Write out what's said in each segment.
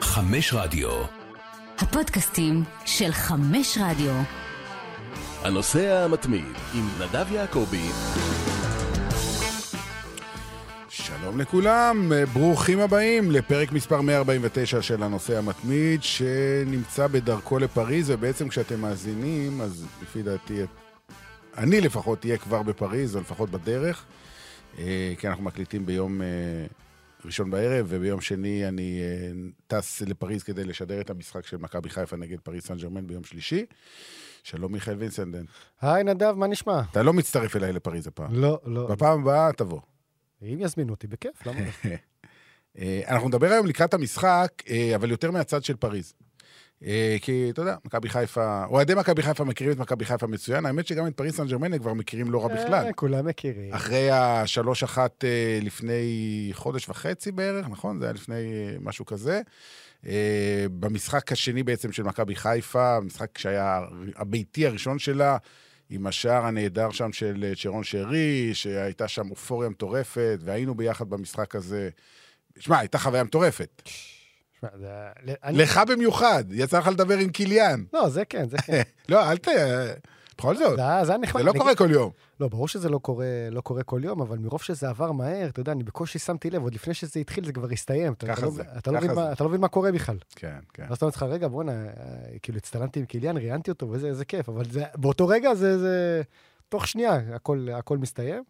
חמש רדיו. הפודקאסטים של חמש רדיו. הנוסע המתמיד עם נדב יעקבי. שלום לכולם, ברוכים הבאים לפרק מספר 149 של הנושא המתמיד שנמצא בדרכו לפריז ובעצם כשאתם מאזינים אז לפי דעתי אני לפחות אהיה כבר בפריז או לפחות בדרך אה, כי אנחנו מקליטים ביום אה, ראשון בערב וביום שני אני אה, טס לפריז כדי לשדר את המשחק של מכבי חיפה נגד פריז סן ג'רמן ביום שלישי. שלום מיכאל וינסנדן. היי נדב, מה נשמע? אתה לא מצטרף אליי לפריז הפעם. לא, לא. בפעם הבאה תבוא. אם יזמינו אותי, בכיף, למה לא? אה, אנחנו נדבר היום לקראת המשחק, אה, אבל יותר מהצד של פריז. אה, כי אתה יודע, מכבי חיפה, אוהדי מכבי חיפה מכירים את מכבי חיפה מצוין, האמת שגם את פריז סן ג'רמנה כבר מכירים לא רע בכלל. אה, כולם מכירים. אחרי השלוש אחת אה, לפני חודש וחצי בערך, נכון? זה היה לפני משהו כזה. במשחק השני בעצם של מכבי חיפה, המשחק שהיה הביתי הראשון שלה, עם השער הנהדר שם של צ'רון שרי, שהייתה שם אופוריה מטורפת, והיינו ביחד במשחק הזה. שמע, הייתה חוויה מטורפת. שמע, זה- אני- לך במיוחד, יצא לך לדבר עם קיליאן. לא, זה כן, זה כן. לא, אל ת... בכל זאת, זה היה- זה היה נחמד. זה לא קורה כל יום. לא, ברור שזה לא קורה, לא קורה כל יום, אבל מרוב שזה עבר מהר, אתה יודע, אני בקושי שמתי לב, עוד לפני שזה התחיל זה כבר הסתיים. אתה- ככה אתה לא- זה, אתה לא ככה מבין מה- זה. אתה לא מבין מה קורה בכלל. כן, כן. ואז אתה אומר לך, רגע, בואנה, אה, כאילו הצטלמתי עם קיליאן, ראיינתי אותו, וזה איזה כיף, אבל זה, באותו רגע זה, זה, תוך שנייה, הכל, הכל מסתיים.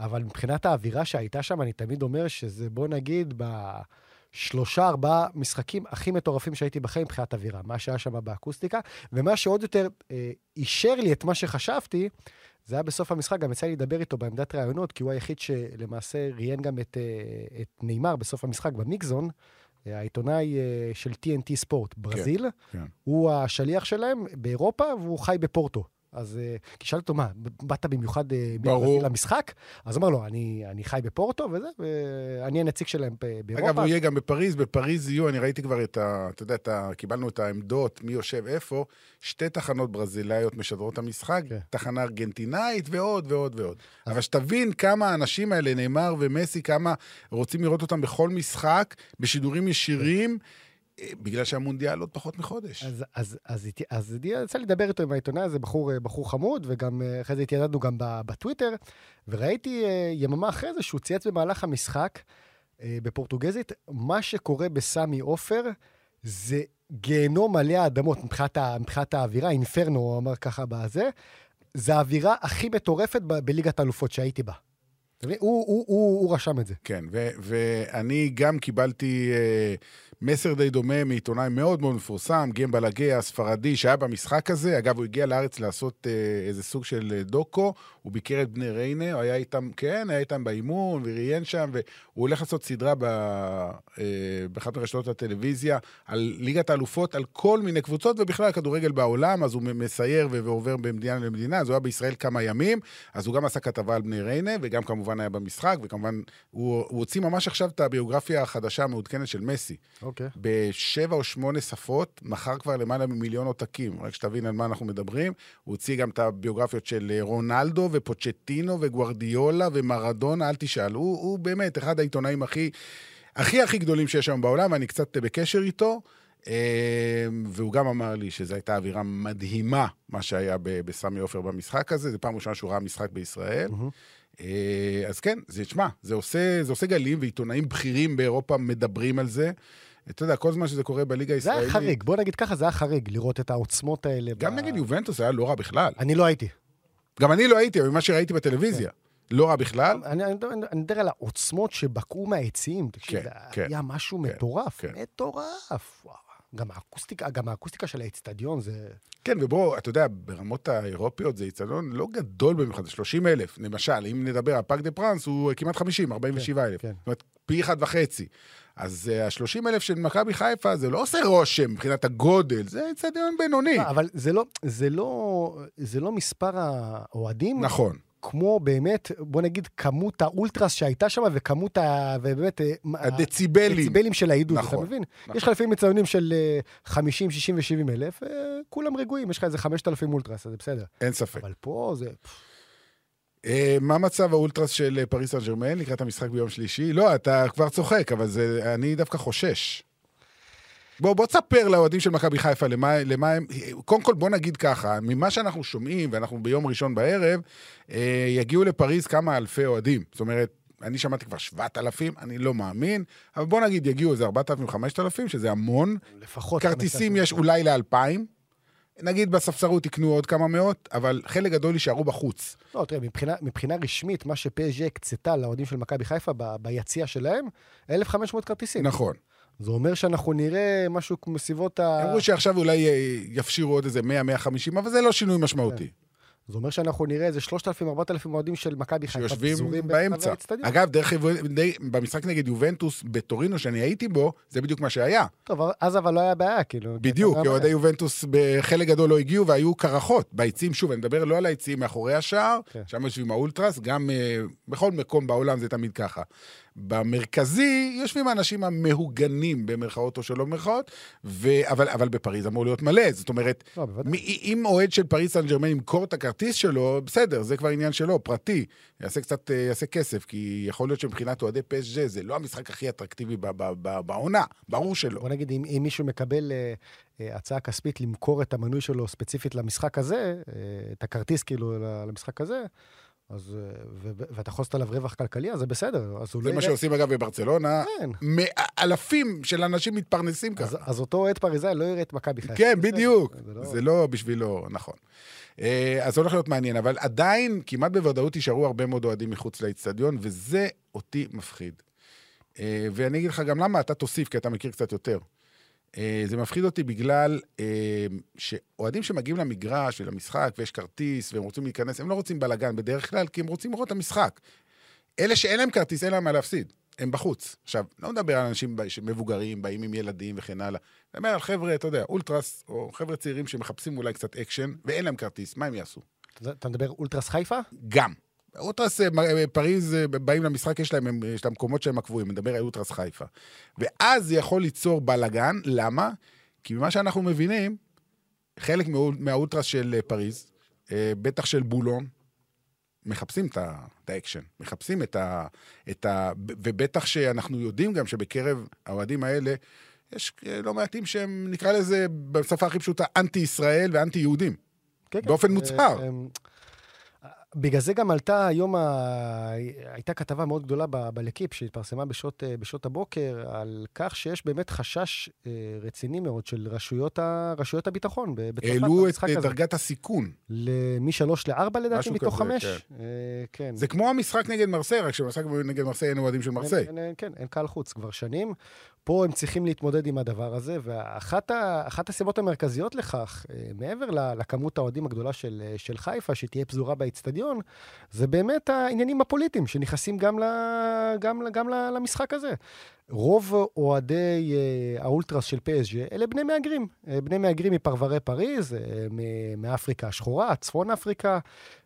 אבל מבחינת האווירה שהייתה שם, אני תמיד אומר שזה, בוא נגיד, בשלושה, ארבעה משחקים הכי מטורפים שהייתי בחיים מבחינת אווירה. מה שהיה שם באקוסטיקה, ומה שעוד יותר אה, אישר לי את מה שחשבתי, זה היה בסוף המשחק, גם יצא לי לדבר איתו בעמדת ראיונות, כי הוא היחיד שלמעשה ראיין גם את, אה, את נאמר בסוף המשחק במיקזון. אה, העיתונאי אה, של TNT ספורט, ברזיל, כן. הוא השליח שלהם באירופה, והוא חי בפורטו. אז אה, כי שאלתי אותו, מה, באת במיוחד אה, ברור. למשחק? אז אמר לו, אני, אני חי בפורטו וזה, ואני הנציג שלהם באירופה. אגב, הוא יהיה גם בפריז, בפריז יהיו, אני ראיתי כבר את ה... אתה יודע, את ה, קיבלנו את העמדות, מי יושב איפה, שתי תחנות ברזילאיות משדרות את המשחק, כן. תחנה ארגנטינאית ועוד ועוד ועוד. אבל שתבין כמה האנשים האלה, נאמר ומסי, כמה רוצים לראות אותם בכל משחק, בשידורים ישירים, אה, בגלל שהמונדיאל עוד פחות מחודש. אז, אז, אז, איתי- אז יצא לי לדבר איתו עם העיתונאי הזה, בחור, אה, בחור חמוד, וגם אה, אחרי זה התיידדנו גם בטוויטר, וראיתי אה, יממה אחרי זה שהוא צייץ במהלך המשחק בפורטוגזית, מה שקורה בסמי עופר זה גיהנום מלא אדמות מבחינת, מבחינת האווירה, אינפרנו, הוא אמר ככה בזה, זה האווירה הכי מטורפת ב- בליגת האלופות שהייתי בה. הוא, הוא, הוא, הוא רשם את זה. כן, ו- ואני גם קיבלתי אה, מסר די דומה מעיתונאי מאוד מאוד מפורסם, גם בלגה הספרדי, שהיה במשחק הזה. אגב, הוא הגיע לארץ לעשות אה, איזה סוג של אה, דוקו, הוא ביקר את בני ריינה, הוא היה איתם, כן, היה איתם באימון, וראיין שם, והוא הולך לעשות סדרה ב, אה, באחת מרשתות הטלוויזיה על ליגת האלופות, על כל מיני קבוצות, ובכלל הכדורגל בעולם, אז הוא מסייר ועובר במדינה למדינה, אז הוא היה בישראל כמה ימים, אז הוא גם עשה כתבה על בני ריינה, וגם כמובן היה במשחק, וכמובן הוא, הוא הוציא ממש עכשיו את הביוגרפיה החדשה המעודכנת של מסי. אוקיי. בשבע או שמונה שפות, מכר כבר למעלה ממיליון עותקים, רק שתבין על מה אנחנו מדברים. הוא הוציא גם את הביוגרפיות של אה, רונלדו ופוצ'טינו וגוארדיולה ומרדונה, אל תשאל. הוא, הוא באמת אחד העיתונאים הכי, הכי הכי גדולים שיש היום בעולם, אני קצת בקשר איתו. אה, והוא גם אמר לי שזו הייתה אווירה מדהימה, מה שהיה בסמי עופר במשחק הזה. זו פעם ראשונה שהוא ראה משחק בישראל. מהמם. אה, אז כן, זה, תשמע, זה עושה, זה עושה גלים, ועיתונאים בכירים באירופה מדברים על זה. אתה יודע, כל זמן שזה קורה בליגה זה הישראלית... היה חריג, בוא נגיד ככה, זה היה חריג לראות את העוצמות האלה. גם ב- נגד יובנטוס היה לא רע בכלל. אני לא הייתי. גם אני לא הייתי, אבל ממה שראיתי בטלוויזיה. לא רע בכלל. אני, מדבר על העוצמות שבקעו מהעצים, תקשיב, כן, זה כן, היה משהו כן, מטורף, כן. מטורף. וואו. גם האקוסטיקה, גם האקוסטיקה של האצטדיון זה... כן, ובוא, אתה יודע, ברמות האירופיות זה איצטדיון לא גדול במיוחד, זה 30 אלף. למשל, אם נדבר על פארק דה פרנס, הוא כמעט 50, 47 אלף. כן. זאת אומרת, פי אחד וחצי. אז ה-30 אלף של מכבי חיפה, זה לא עושה רושם מבחינת הגודל, זה איצטדיון בינוני. אבל זה לא, זה לא, זה לא מספר האוהדים, נכון. כמו באמת, בוא נגיד, כמות האולטרס שהייתה שם, וכמות ה... ובאמת... אה, הדציבלים. הדציבלים של העידוד, נכון, אתה מבין? נכון. יש לך לפעמים מצוינים של אה, 50, 60 ו-70 אלף, אה, כולם רגועים, יש לך איזה 5,000 אולטרס, אז זה בסדר. אין ספק. אבל פה זה... אה, מה מצב האולטרס של פריס סן ג'רמן לקראת המשחק ביום שלישי? לא, אתה כבר צוחק, אבל זה, אני דווקא חושש. בוא, בוא תספר לאוהדים של מכבי חיפה למה, למה הם... קודם כל, בוא נגיד ככה, ממה שאנחנו שומעים, ואנחנו ביום ראשון בערב, אה, יגיעו לפריז כמה אלפי אוהדים. זאת אומרת, אני שמעתי כבר 7,000, אני לא מאמין, אבל בוא נגיד יגיעו איזה 4,000-5,000, שזה המון. לפחות... כרטיסים 5,000. יש אולי ל-2,000. נגיד בספסרות יקנו עוד כמה מאות, אבל חלק גדול יישארו בחוץ. לא, תראה, מבחינה, מבחינה רשמית, מה שפז'ה הקצתה לאוהדים של מכבי חיפה ב- ביציע שלהם, 1,500 כרטיסים. נכון. זה אומר שאנחנו נראה משהו כמו סביבות ה... אמרו שעכשיו אולי אה, יפשירו עוד איזה 100-150, אבל זה לא שינוי. משמעותי. זה אומר שאנחנו נראה איזה 3,000-4,000 אוהדים של מכבי חיפה שיושבים באמצע. אגב, דרך במשחק נגד יובנטוס בטורינו, שאני הייתי בו, זה בדיוק מה שהיה. טוב, אז אבל לא היה בעיה, כאילו. בדיוק, כי אוהדי. יובנטוס בחלק גדול לא הגיעו והיו קרחות. ביציעים, שוב, אני מדבר לא על היציעים מאחורי השער, כן. שם יושבים האולטרס, גם אה, בכל מקום בעולם זה תמיד ככה. במרכזי יושבים האנשים המהוגנים, במרכאות או שלא במרכאות, ו... אבל, אבל בפריז אמור להיות מלא. זאת אומרת, לא. מ- אם אוהד של פריז סן ג'רמן ימכור את הכרטיס שלו, בסדר, זה כבר עניין שלו, פרטי. יעשה קצת, אה, יעשה כסף, כי יכול להיות שמבחינת אוהדי פסג'ה זה לא המשחק הכי אטרקטיבי בעונה, ברור שלא. בוא נגיד, אם, אם מישהו מקבל אה, אה, הצעה כספית למכור את המנוי שלו ספציפית למשחק הזה, את הכרטיס כאילו למשחק הזה, אז, אה, ו- ו- ואתה יכול לעשות עליו רווח כלכלי, אז זה בסדר. אז זה לא מה שעושים אגב בברצלונה. כן. אלפים של אנשים מתפרנסים אז, ככה. אז אותו אוהד פריזאי לא יראה את מכבי חיפה. כן, בדיוק. זה לא- זה לא בשבילו, נכון. אה, אז זה הולך להיות מעניין, אבל עדיין, כמעט בוודאות יישארו הרבה מאוד אוהדים מחוץ לאיצטדיון, וזה אותי מפחיד. אה, ואני אגיד לך גם למה, אתה תוסיף, כי אתה מכיר קצת יותר. אה, זה מפחיד אותי בגלל אה, שאוהדים שמגיעים למגרש ולמשחק ויש כרטיס והם רוצים להיכנס, הם לא רוצים בלאגן בדרך כלל, כי הם רוצים לראות את המשחק. אלה שאין להם כרטיס, אין להם מה להפסיד. הם בחוץ. עכשיו, לא מדבר על אנשים מבוגרים, באים עם ילדים וכן הלאה. אני מדבר על חבר'ה, אתה יודע, אולטרס, או חבר'ה צעירים שמחפשים אולי קצת אקשן, ואין להם כרטיס, מה הם יעשו? אתה מדבר אולטרס חיפה? גם. אולטרס, אה, פריז, אה, באים למשחק, יש להם, הם- יש להם מקומות שהם הקבועים, מדבר על אולטרס חיפה. ואז זה יכול ליצור בלאגן, למה? כי ממה שאנחנו מבינים, חלק מהאולטרס של אה, פריז, בטח של בולון, מחפשים את האקשן, מחפשים את ה, את ה... ובטח שאנחנו יודעים גם שבקרב האוהדים האלה, יש לא מעטים שהם, נקרא לזה בשפה הכי פשוטה, אנטי-ישראל ואנטי-יהודים. כן, כן. באופן אה, מוצהר. בגלל זה גם עלתה היום, ה... הייתה כתבה מאוד גדולה ב- בלקיפ שהתפרסמה בשעות, אה, בשעות הבוקר, על כך שיש באמת חשש אה, רציני מאוד של רשויות, ה... רשויות הביטחון בצרפת העלו את הזה. דרגת הסיכון. משלוש לארבע לדעתי, מתוך כזה, חמש. כן. אה, כן. זה כמו המשחק נגד מרסיי, רק שבמשחק נגד מרסיי אין אוהדים של מרסיי. כן, אין קהל חוץ כבר שנים. פה הם צריכים להתמודד עם הדבר הזה, ואחת ה, הסיבות המרכזיות לכך, אה, מעבר ל- לכמות האוהדים הגדולה של, של חיפה, שתהיה פזורה באיצטדיון, זה באמת העניינים הפוליטיים שנכנסים גם, ל, גם, גם למשחק הזה. רוב אוהדי אה, האולטרס של פסג'ה אלה בני מהגרים. אה, בני מהגרים מפרברי פריז, אה, מאפריקה השחורה, צפון אפריקה,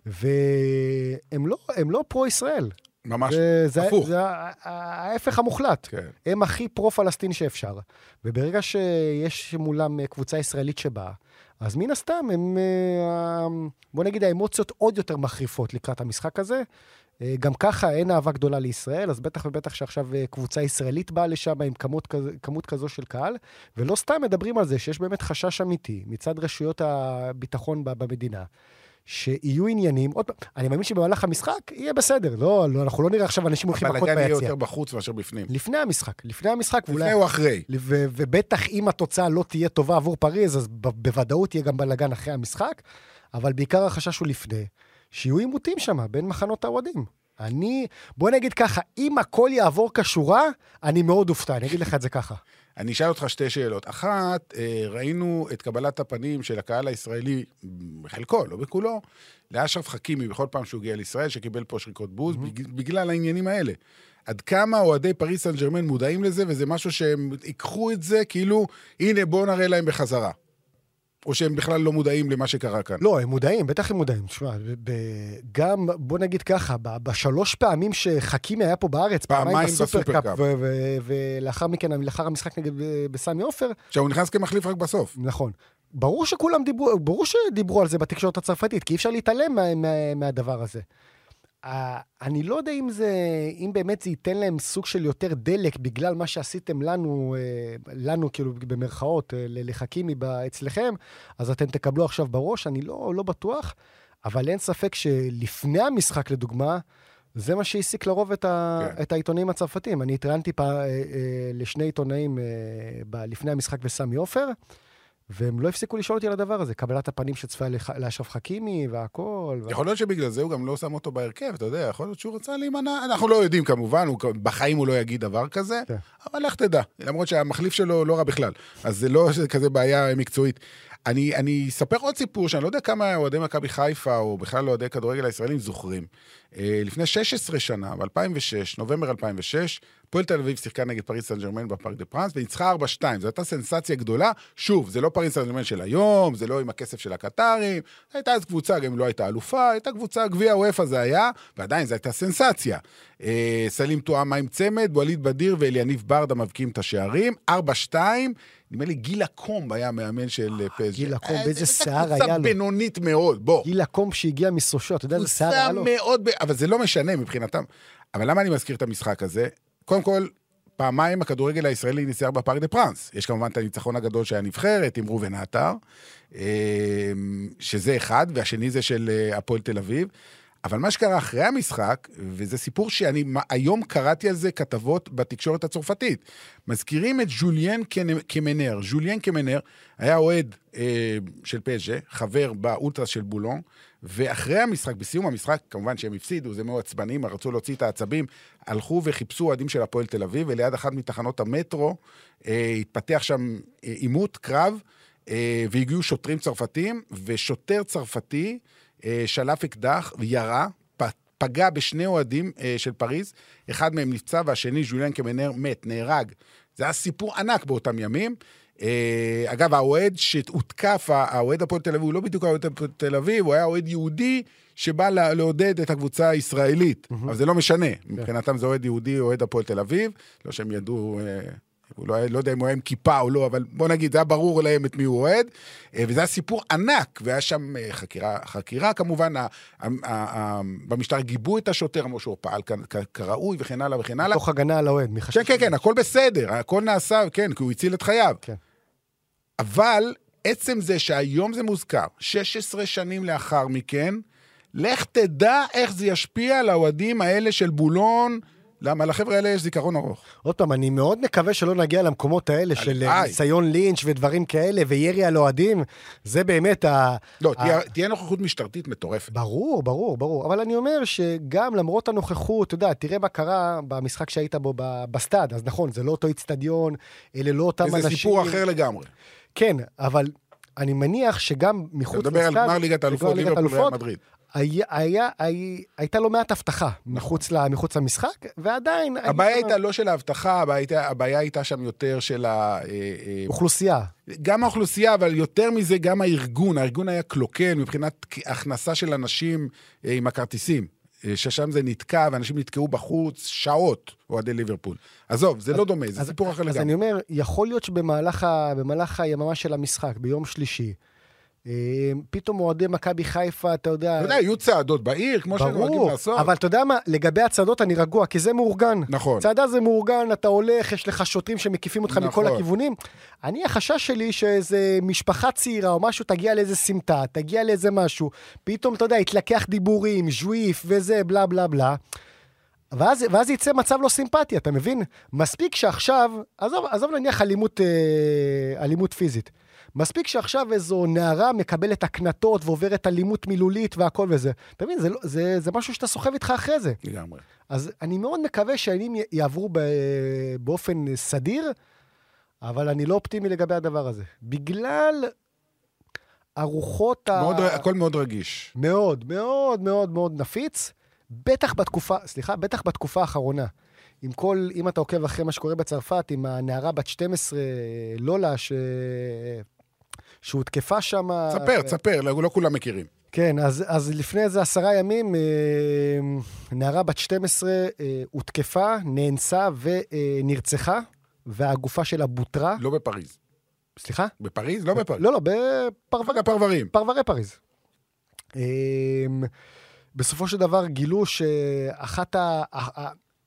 והם לא, לא פרו-ישראל. ממש זה, זה, הפוך. זה ה- ה- ההפך המוחלט. כן. הם הכי פרו-פלסטין שאפשר. וברגע שיש מולם אה, קבוצה ישראלית שבאה, אז מן הסתם הם, אה, בוא נגיד, האמוציות עוד יותר מחריפות לקראת המשחק הזה. אה, גם ככה אין אהבה גדולה לישראל, אז בטח ובטח שעכשיו קבוצה ישראלית באה לשם עם כמות, כמות כזו של קהל, ולא סתם מדברים על זה שיש באמת חשש אמיתי מצד רשויות הביטחון במדינה. שיהיו עניינים, עוד פעם, אני מאמין שבמהלך המשחק יהיה בסדר, לא, לא, אנחנו לא נראה עכשיו אנשים הולכים מכות הבלאגן יהיה ביציע. יותר בחוץ מאשר בפנים. לפני המשחק, לפני המשחק, ואולי... לפני או אחרי. ו- ובטח אם התוצאה לא תהיה טובה עבור פריז, אז ב- בוודאות יהיה גם בלאגן אחרי המשחק, אבל בעיקר החשש הוא לפני, שיהיו עימותים שם בין מחנות האוהדים. אני, בוא נגיד ככה, אם הכל יעבור כשורה, אני מאוד אופתע, אני אגיד לך את זה ככה. אני אשאל אותך שתי שאלות. אחת, אה, ראינו את קבלת הפנים של הקהל הישראלי, בחלקו, לא בכולו, לאשרף חכימי בכל פעם שהוא הגיע לישראל, שקיבל פה שריקות בוז, בג- בגלל העניינים האלה. עד כמה אוהדי פריס סן ג'רמן מודעים לזה, וזה משהו שהם ייקחו את זה כאילו, הנה, בואו נראה להם בחזרה. או שהם בכלל לא מודעים למה שקרה כאן. לא, הם מודעים, בטח הם מודעים. תשמע, גם, בוא נגיד ככה, בשלוש פעמים שחכימי היה פה בארץ, פעמיים בסופרקאפ, ולאחר מכן, לאחר המשחק נגד אה, בסמי עופר, עכשיו, הוא נכנס כמחליף רק בסוף. נכון. ברור שכולם דיברו, ברור שדיברו על זה בתקשורת הצרפתית, כי אי אפשר להתעלם מה, מה, מהדבר הזה. אה, אני לא יודע אם זה, אם באמת זה ייתן להם סוג של יותר דלק בגלל מה שעשיתם לנו, אה, לנו כאילו במרכאות, אה, לחכימי אצלכם, אז אתם תקבלו עכשיו בראש, אני לא, לא בטוח, אבל אין ספק שלפני המשחק, לדוגמה, זה מה שהעסיק לרוב את, ה, כן. את העיתונאים הצרפתים. אני התראיינתי פ... לשני עיתונאים לפני המשחק בסמי עופר, והם לא הפסיקו לשאול אותי על הדבר הזה, קבלת הפנים שצפויה לאשרף חכימי והכל. יכול להיות שבגלל זה הוא גם לא שם אותו בהרכב, אתה יודע, יכול להיות שהוא רצה להימנע, אנחנו לא יודעים כמובן, הוא, בחיים הוא לא יגיד דבר כזה, כן. אבל לך תדע, למרות שהמחליף שלו לא רע בכלל, אז זה לא כזה בעיה מקצועית. אני, אני אספר עוד סיפור שאני לא יודע כמה אוהדי מכבי חיפה, או בכלל אוהדי כדורגל הישראלים זוכרים. אה, לפני 16 שנה, ב-2006, נובמבר 2006, הפועל תל אביב שיחקה נגד פריס סן ג'רמן בפארק דה פרנס, וניצחה 4-2. זו הייתה סנסציה גדולה. שוב, זה לא פריס סן ג'רמן של היום, זה לא עם הכסף של הקטארים, הייתה אז קבוצה, גם אם לא הייתה אלופה, הייתה קבוצה, גביע וופא זה היה, ועדיין זו הייתה סנסציה. אה, סלים טועמה עם צמד, ווליד בדיר ואליניב ברדה מבקיעים את השערים. 4-2, נדמה לי גילה קומב היה מאמן של אה, פז'ה. גילה קומב, איזה שיער היה לו. קבוצה בינונית מאוד, בוא. גילה קומב שהגיע מסושו, אתה יודע איזה שיער היה לו? מאוד, אבל זה לא משנה מבחינתם. אבל למה אני מזכיר את המשחק הזה? קודם כל, פעמיים הכדורגל הישראלי ניצח בפארק דה פרנס. יש כמובן את הניצחון הגדול של הנבחרת עם ראובן עטר, אמ, שזה אחד, והשני זה של אה, הפועל תל אביב. אבל מה שקרה אחרי המשחק, וזה סיפור שאני היום קראתי על זה כתבות בתקשורת הצרפתית, מזכירים את ז'וליאן קמנר. ז'וליאן קמנר היה אוהד אה, של פז'ה, חבר באולטרס של בולון, ואחרי המשחק, בסיום המשחק, כמובן שהם הפסידו, זה מאוד עצבנים, רצו להוציא את העצבים, הלכו וחיפשו אוהדים של הפועל תל אביב, וליד אחת מתחנות המטרו אה, התפתח שם אה, עימות, קרב, אה, והגיעו שוטרים צרפתים, ושוטר צרפתי שלף אקדח וירה, פגע בשני אוהדים אה, של פריז, אחד מהם נפצע והשני, ז'וליאן קמנר, מת, נהרג. זה היה סיפור ענק באותם ימים. אה, אגב, האוהד שהותקף, האוהד הפועל תל אביב, הוא לא בדיוק האוהד הפועל תל אביב, הוא היה אוהד יהודי שבא לעודד את הקבוצה הישראלית. Mm-hmm. אבל זה לא משנה. כן. מבחינתם זה אוהד יהודי, אוהד הפועל תל אביב. לא שהם ידעו, אה, הוא לא, לא יודע אם הוא היה עם כיפה או לא, אבל בוא נגיד, זה היה ברור להם את מי הוא אוהד. אה, וזה היה סיפור ענק, והיה שם חקירה, חקירה כמובן, במשטר גיבו את השוטר, אמרו שהוא פעל כראוי וכן הלאה וכן הלאה. תוך הגנה על האוהד, מחשב. כן, כן, כן, הכל בסדר, הכל נעשה, כן, כי הוא הציל את חייו. כן. אבל עצם זה שהיום זה מוזכר, 16 שנים לאחר מכן, לך תדע איך זה ישפיע על האוהדים האלה של בולון. למה לחבר'ה האלה יש זיכרון ארוך. עוד פעם, אני מאוד מקווה שלא נגיע למקומות האלה של ניסיון לינץ' ודברים כאלה, וירי על אוהדים. זה באמת ה... לא, ה... תהיה, תהיה נוכחות משטרתית מטורפת. ברור, ברור, ברור. אבל אני אומר שגם למרות הנוכחות, אתה יודע, תראה מה קרה במשחק שהיית בו בסטאד. אז נכון, זה לא אותו איצטדיון, אלה לא אותם אנשים... זה סיפור אחר לגמרי. כן, אבל אני מניח שגם מחוץ לסטאד... אתה מדבר על גמר ליגת האלופות, ליברפול וריאל מדריד. היה, היה, היה, הייתה לא מעט הבטחה מחוץ, ל, מחוץ למשחק, ועדיין... הבעיה הייתה לא של ההבטחה, הבעיה, הבעיה הייתה שם יותר של ה... אה, אה, אוכלוסייה. גם האוכלוסייה, אבל יותר מזה, גם הארגון. הארגון היה קלוקל מבחינת הכנסה של אנשים אה, עם הכרטיסים. ששם זה נתקע, ואנשים נתקעו בחוץ שעות, אוהדי ליברפול. עזוב, זה אז, לא דומה, זה אז, סיפור אחר לגמרי. אז אני אומר, יכול להיות שבמהלך היממה של המשחק, ביום שלישי, פתאום אוהדי מכבי חיפה, אתה יודע... אתה יודע, יהיו צעדות בעיר, כמו שהם נוהגים לעשות. ברור, אבל אתה יודע מה, לגבי הצעדות אני רגוע, כי זה מאורגן. נכון. צעדה זה מאורגן, אתה הולך, יש לך שוטרים שמקיפים אותך נכון. מכל הכיוונים. אני, החשש שלי שאיזה משפחה צעירה או משהו תגיע לאיזה סמטה, תגיע לאיזה משהו, פתאום, אתה יודע, יתלקח דיבורים, ז'וויף וזה, בלה בלה בלה. ואז, ואז יצא מצב לא סימפטי, אתה מבין? מספיק שעכשיו, עזוב, עזוב נניח אלימות, אה, אלימות פיזית. מספיק שעכשיו איזו נערה מקבלת הקנטות ועוברת אלימות מילולית והכל וזה. אתה מבין, זה, לא, זה, זה משהו שאתה סוחב איתך אחרי זה. לגמרי. אז אני מאוד מקווה שהימים יעברו ב, באופן סדיר, אבל אני לא אופטימי לגבי הדבר הזה. בגלל הרוחות מאוד, ה... הכל מאוד רגיש. מאוד, מאוד, מאוד מאוד נפיץ. בטח בתקופה, סליחה, בטח בתקופה האחרונה. עם כל, אם אתה עוקב אחרי מה שקורה בצרפת, עם הנערה בת 12, לולה, ש... שהותקפה שם. תספר, תספר, לא, לא כולם מכירים. כן, אז, אז לפני איזה עשרה ימים, אה, נערה בת 12 אה, הותקפה, נאנסה ונרצחה, והגופה שלה בוטרה. לא בפריז. סליחה? בפריז? לא בפריז. לא, לא, בפרברים. פרברים. פרברי פריז. בסופו של דבר גילו שאחת ה...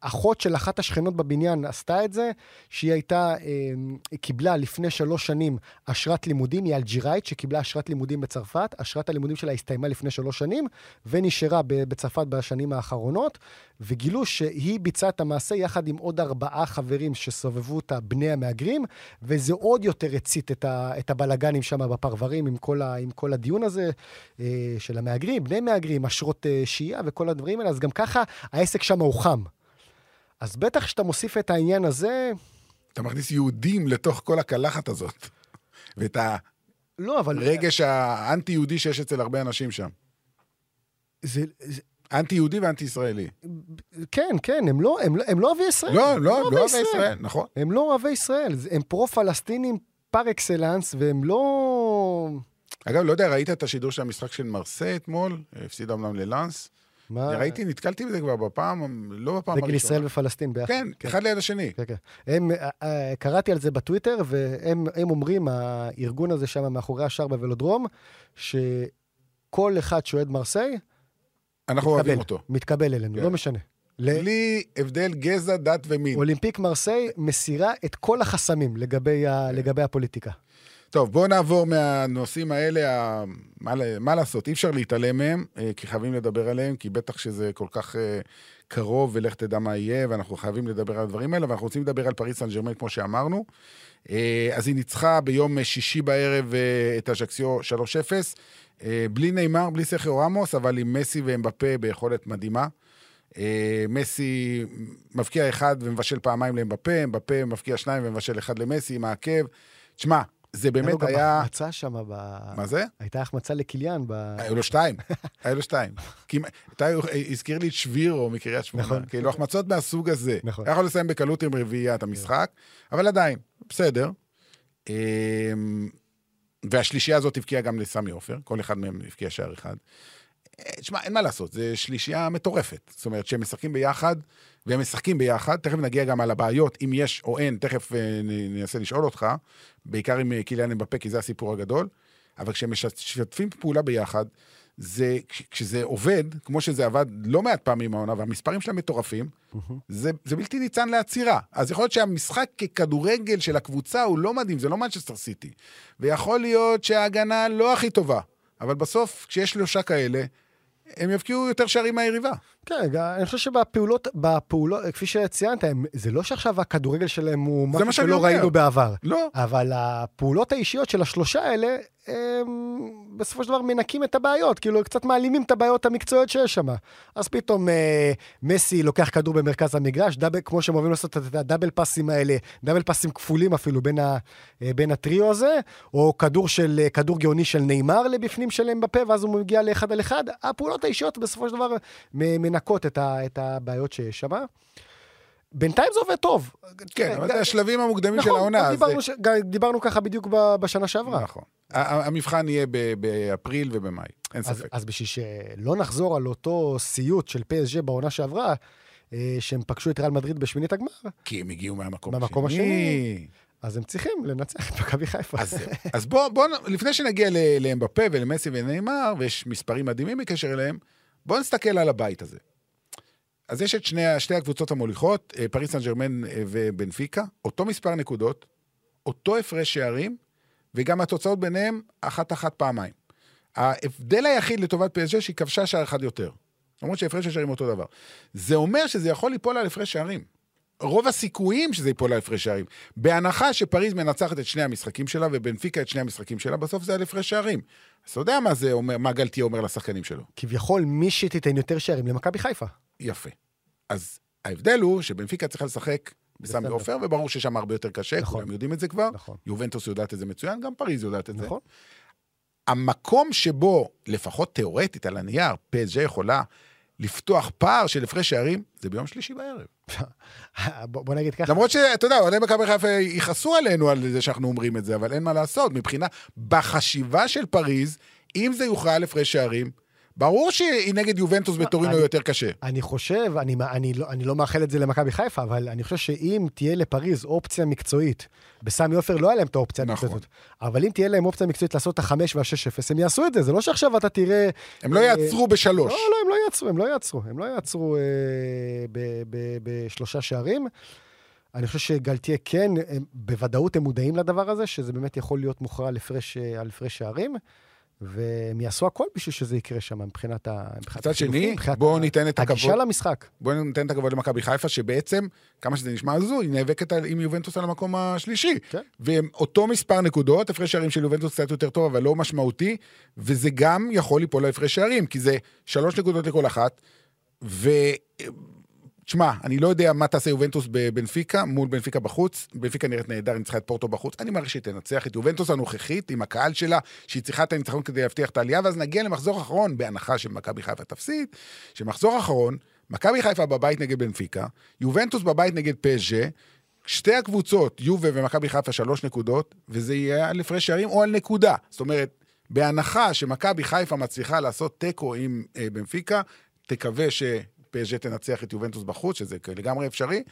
אחות של אחת השכנות בבניין עשתה את זה, שהיא הייתה, אה, היא קיבלה לפני שלוש שנים אשרת לימודים, היא אלג'יראית שקיבלה אשרת לימודים בצרפת, אשרת הלימודים שלה הסתיימה לפני שלוש שנים, ונשארה בצרפת בשנים האחרונות, וגילו שהיא ביצעה את המעשה יחד עם עוד ארבעה חברים שסובבו אותה, בני המהגרים, וזה עוד יותר הצית את, את הבלגנים שם בפרברים עם כל, ה- עם כל הדיון הזה אה, של המהגרים, בני מהגרים, אשרות אה, שהייה וכל הדברים האלה, אז גם ככה העסק שם הוא חם. אז בטח כשאתה מוסיף את העניין הזה, אתה מכניס יהודים לתוך כל הקלחת הזאת. ואת לא, אבל... הרגש האנטי-יהודי שיש אצל הרבה אנשים שם. זה, זה, אנטי-יהודי ואנטי-ישראלי. כן, כן, הם לא, הם, לא- הם לא אוהבי ישראל. לא, הם לא, אוהבי לא אוהבי ישראל, נכון. הם לא אוהבי ישראל, הם פרו-פלסטינים פר אקסלנס, והם לא... אגב, לא יודע, ראית את השידור של המשחק של מרסה אתמול? הפסידה אמנם ללאנס. מה... ראיתי, נתקלתי בזה כבר בפעם, לא בפעם הראשונה. דגל ישראל ופלסטין ביחד. כן, אחד ליד השני. כן, כן. הם, אה, אה, קראתי על זה בטוויטר, והם הם אומרים, הארגון הזה שם מאחורי השער בוולודרום, שכל אחד שאוהד מרסיי, אנחנו אוהבים מתקבל, אותו. מתקבל אלינו, כן. לא משנה. ל- בלי הבדל גזע, דת ומין. אולימפיק מרסיי מסירה את כל החסמים לגבי, כן. ה, לגבי הפוליטיקה. טוב, בואו נעבור מהנושאים האלה, ה- מה, מה לעשות, אי אפשר להתעלם מהם, אה, כי חייבים לדבר עליהם, כי בטח שזה כל כך אה, קרוב, ולך תדע מה יהיה, ואנחנו חייבים לדבר על הדברים האלה, ואנחנו רוצים לדבר על פריס סן ג'רמן, כמו שאמרנו. אה, אז היא ניצחה ביום שישי בערב את אג'קסיו 3-0, אה, בלי נאמר, בלי סכר רמוס, אבל עם מסי ואמבפה ביכולת מדהימה. מסי מבקיע אחד ומבשל פעמיים לאמבפה, אמבפה מבקיע שניים ומבשל אחד למסי העקב. תשמע, זה היה לו באמת גם היה... החמצה שם, ב... מה זה? הייתה החמצה לקיליאן. ב... היו לו שתיים, היו לו שתיים. כי אתה הזכיר לי את שבירו מקריית שמונה. נכון. כאילו, החמצות מהסוג הזה. נכון. היה יכול לסיים בקלות עם רביעייה את המשחק, אבל עדיין, בסדר. אמ, והשלישייה הזאת הבקיעה גם לסמי עופר, כל אחד מהם הבקיע שער אחד. אה, תשמע, אין מה לעשות, זו שלישייה מטורפת. זאת אומרת, שהם משחקים ביחד, והם משחקים ביחד, תכף נגיע גם על הבעיות, אם יש או אין, תכף אה, ננסה לשאול אותך, בעיקר עם אה, קיליאן אמבפה, כי זה הסיפור הגדול, אבל כשהם משתפים פעולה ביחד, זה, כש- כשזה עובד, כמו שזה עבד לא מעט פעמים העונה, והמספרים שלהם מטורפים, זה, זה בלתי ניתן לעצירה. אז יכול להיות שהמשחק ככדורגל של הקבוצה הוא לא מדהים, זה לא מנצ'סטר סיטי. ויכול להיות שההגנה לא הכי טובה, אבל בסוף, כשיש שלושה כאלה, הם יבקיעו יותר שערים מהיריבה. כן, אני חושב שבפעולות, בפעולות, כפי שציינת, הם, זה לא שעכשיו הכדורגל שלהם הוא משהו שלא. ראינו בעבר. לא. אבל הפעולות האישיות של השלושה האלה, בסופו של דבר מנקים את הבעיות, כאילו קצת מעלימים את הבעיות המקצועיות שיש שם. אז פתאום אה, מסי לוקח כדור במרכז המגרש, דאבל, כמו שהם אוהבים לעשות את הדאבל פאסים האלה, דאבל פאסים כפולים אפילו בין, ה, אה, בין הטריו הזה, או כדור, של, אה, כדור גאוני של נאמר לבפנים של אמבפה, ואז הוא מגיע לאחד על אחד. הפעולות האישיות בסופו של דבר מ- מנקות את, ה, את הבעיות שיש שם. בינתיים זה עובד טוב. כן, אבל זה השלבים המוקדמים של נכון, העונה. אז דיברנו, ככה בדיוק בשנה שעברה. נכון. המבחן יהיה באפריל ובמאי, אין ספק. אז בשביל שלא נחזור על אותו סיוט של פסג' בעונה שעברה, אה, שהם פגשו את ריאל מדריד בשמינית הגמר, כי הם הגיעו מהמקום מהמקום השני. אז הם צריכים לנצח את מכבי חיפה. אז. אז בוא, בוא, לפני שנגיע לאמבפה ולמסי ונאמר, ויש מספרים מדהימים בקשר אליהם, בואו נסתכל על הבית הזה. אז יש את שני, שתי הקבוצות המוליכות, אה, פריס סן ג'רמן אה, ובנפיקה, אותו מספר נקודות, אותו הפרש שערים, וגם התוצאות ביניהם אחת-אחת פעמיים. ההבדל היחיד לטובת פסג' שהיא כבשה שער אחד יותר. למרות שהפרש השערים אותו דבר. זה אומר שזה יכול ליפול על הפרש שערים. רוב הסיכויים שזה ייפול על הפרש שערים. בהנחה שפריז מנצחת את שני המשחקים שלה ובנפיקה את שני המשחקים שלה, בסוף זה על הפרש שערים. אז אתה יודע מה זה אומר, מה גלטיה אומר לשחקנים שלו. כביכול, מי שתיתן יותר שערים למכבי חיפה. יפה. אז ההבדל הוא שבנפיקה צריכה לשחק בסמי. עופר, וברור ששם הרבה יותר קשה, נכון. כולם יודעים את זה כבר. נכון. יובנטוס יודעת את זה מצוין, גם פריז יודעת את זה. נכון. המקום שבו, לפחות תיאורטית על הנייר, פסג' יכולה לפתוח פער של הפרש שערים, זה ביום שלישי בערב. בוא נגיד ככה. למרות שאתה יודע, אוהדי מכבי חיפה יכעסו עלינו על זה שאנחנו אומרים את זה, אבל אין מה לעשות. מבחינה, בחשיבה של פריז, אם זה יוכרע על הפרש שערים, ברור שהיא נגד יובנטוס בטורינו אני- יותר קשה. אני חושב, אני, אני, לא, אני לא מאחל את זה למכבי חיפה, אבל אני חושב שאם תהיה לפריז אופציה מקצועית, בסמי עופר לא היה להם את האופציה נכון. המקצועית הזאת, אבל אם תהיה להם אופציה מקצועית לעשות את החמש והשש אפס, הם יעשו את זה, זה לא שעכשיו אתה תראה... הם לא אה, יעצרו בשלוש. לא, לא, הם לא יעצרו, הם לא יעצרו, הם לא יעצרו אה, ב- ב- בשלושה שערים. אני חושב שגלתיה כן, הם, בוודאות הם מודעים לדבר הזה, שזה באמת יכול להיות מוכרע על הפרש, אה, על הפרש שערים, והם יעשו הכל בשביל שזה יקרה שם, מבחינת ה... מצד שני, בואו ניתן את הגישה הכבוד. למשחק. בואו ניתן את הכבוד למכבי חיפה, שבעצם, כמה שזה נשמע הזוי, היא נאבקת על- עם יובנטוס על המקום השלישי. כן. והם אותו מספר נקודות, הפרש שערים של יובנטוס קצת יותר טוב, אבל לא משמעותי, וזה גם יכול ליפול להפרש שערים, כי זה שלוש נקודות לכל אחת, ו... תשמע, אני לא יודע מה תעשה יובנטוס בבנפיקה, מול בנפיקה בחוץ. בנפיקה נראית נהדר, ניצחה את פורטו בחוץ. אני מעריך שהיא תנצח את יובנטוס הנוכחית, עם הקהל שלה, שהיא צריכה את הניצחון כדי להבטיח את העלייה, ואז נגיע למחזור אחרון, בהנחה שמכבי חיפה תפסיד, שמחזור אחרון, מכבי חיפה בבית נגד בנפיקה, יובנטוס בבית נגד פז'ה, שתי הקבוצות, יובה ומכבי חיפה, שלוש נקודות, וזה יהיה על הפרש שערים או על נקודה. זאת אומרת, בהנחה שמכבי חיפה מצליחה לעשות תיקו עם אה, בנפיקה, תקווה שפז'ה תנצח את יובנטוס בחוץ, שזה לגמרי אפשרי.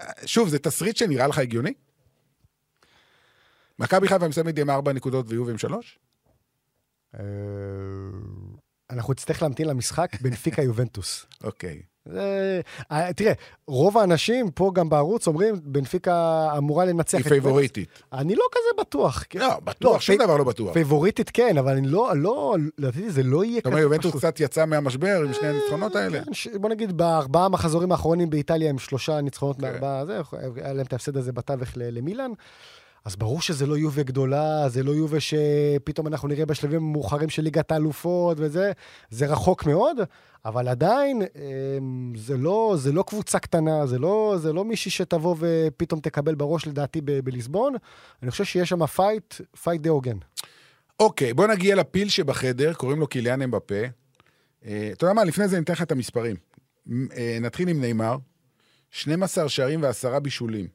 אה, שוב, זה תסריט שנראה לך הגיוני? מכבי חיפה מסיימת עם ארבע נקודות ויובה עם שלוש? אה, אנחנו נצטרך להמתין למשחק בנפיקה יובנטוס. אוקיי. זה- אה, תראה, רוב האנשים פה גם בערוץ אומרים, בנפיקה אמורה לנצח היא את פייבוריטית. יובנטוס. אני לא כזה בטוח. כן. לא, בטוח, שום פי- דבר לא בטוח. פייבוריטית כן, אבל אני לא, לא, לדעתי זה לא יהיה אתה אומר, יובנטוס פשוט. קצת יצא מהמשבר עם שני הניצחונות האלה? כן, ש- בוא נגיד, בארבעה מחזורים האחרונים באיטליה הם שלושה ניצחונות כן. מארבעה, זה, היה להם את ההפסד הזה בתווך למילאן. אז ברור שזה לא יובה גדולה, זה לא יובה שפתאום אנחנו נראה בשלבים המאוחרים של ליגת האלופות וזה, זה רחוק מאוד, אבל עדיין אמ, זה לא, זה לא קבוצה קטנה, זה לא, זה לא מישהי שתבוא ופתאום תקבל בראש לדעתי ב- בליסבון. אני חושב שיש שם fight, fight די הוגן. אוקיי, בוא נגיע לפיל שבחדר, קוראים לו קיליאן אמבפה. אה, אתה יודע מה, לפני זה ניתן לך את המספרים. אה, נתחיל עם נאמר, 12 שערים ועשרה בישולים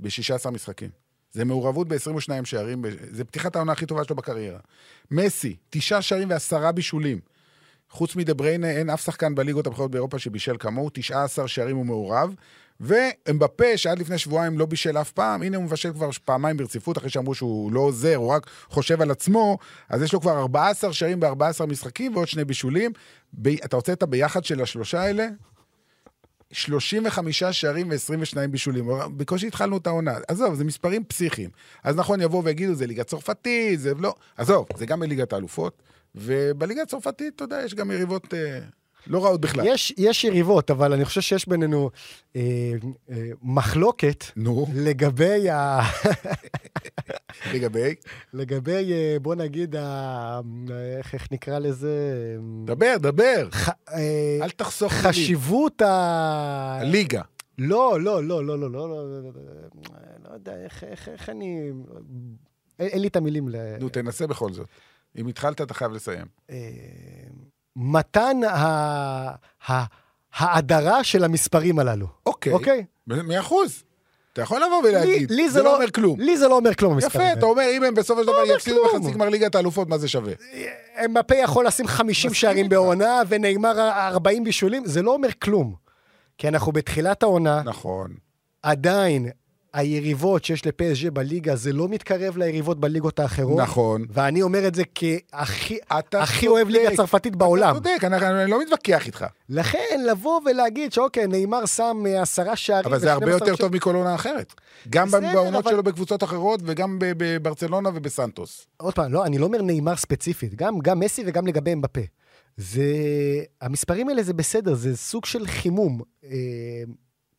ב-16 משחקים. זה מעורבות ב-22 שערים, זה פתיחת העונה הכי טובה שלו בקריירה. מסי, תשעה שערים ועשרה בישולים. חוץ מדבריינה, אין אף שחקן בליגות הבכירות באירופה שבישל כמוהו, 19 שערים הוא מעורב. ואמבפה, שעד לפני שבועיים לא בישל אף פעם, הנה הוא מבשל כבר פעמיים ברציפות, אחרי שאמרו שהוא לא עוזר, הוא רק חושב על עצמו, אז יש לו כבר 14 שערים ב-14 משחקים ועוד שני בישולים. ב... אתה רוצה את הביחד של השלושה האלה? 35 שערים ו-22 בישולים. בקושי התחלנו את העונה. עזוב, זה מספרים פסיכיים. אז נכון, יבואו ויגידו, זה ליגה צרפתית, זה לא... עזוב, זה גם בליגת האלופות, ובליגה הצרפתית, אתה יודע, יש גם יריבות אה, לא רעות בכלל. יש, יש יריבות, אבל אני חושב שיש בינינו אה, אה, מחלוקת נו. לגבי ה... לגבי? לגבי, בוא נגיד, ה... איך, איך נקרא לזה? דבר, דבר. ח... אה, אל תחסוך לי. חשיבות ה... הליגה. לא, לא, לא, לא, לא, לא, לא, לא יודע, איך, איך, איך אני... אין, אין לי את המילים ל... נו, תנסה בכל זאת. אם התחלת, אתה חייב לסיים. אה... מתן. ההדרה של המספרים הללו. אוקיי. אוקיי? מאה אחוז. אתה יכול לבוא ולהגיד, לי, לי זה לא אומר כלום. לי זה לא אומר כלום, המספרים יפה. אתה אומר, אם הם בסופו של דבר אומר יפסידו. בחצי גמר ליגת האלופות, מה זה שווה? אמבפה יכול לשים 50 מסכים שערים. בעונה, ונאמר 40 בישולים, זה לא אומר כלום. כי אנחנו בתחילת העונה, נכון. עדיין היריבות שיש לפסג' בליגה, זה לא מתקרב ליריבות בליגות האחרות. נכון. ואני אומר את זה כהכי הכי אוהב. ליגה צרפתית בעולם. אתה צודק, אנחנו- אני לא מתווכח איתך. לכן, לבוא ולהגיד שאוקיי, נאמר שם אה, עשרה שערים... אבל זה הרבה ו- 12 יותר טוב מכל עונה אחרת. גם בעונות אבל- שלו בקבוצות אחרות, וגם בברצלונה ובסנטוס. עוד פעם, לא, אני לא אומר נאמר ספציפית, גם, גם מסי וגם לגבי אמבפה. זה... המספרים האלה זה בסדר, זה סוג של חימום.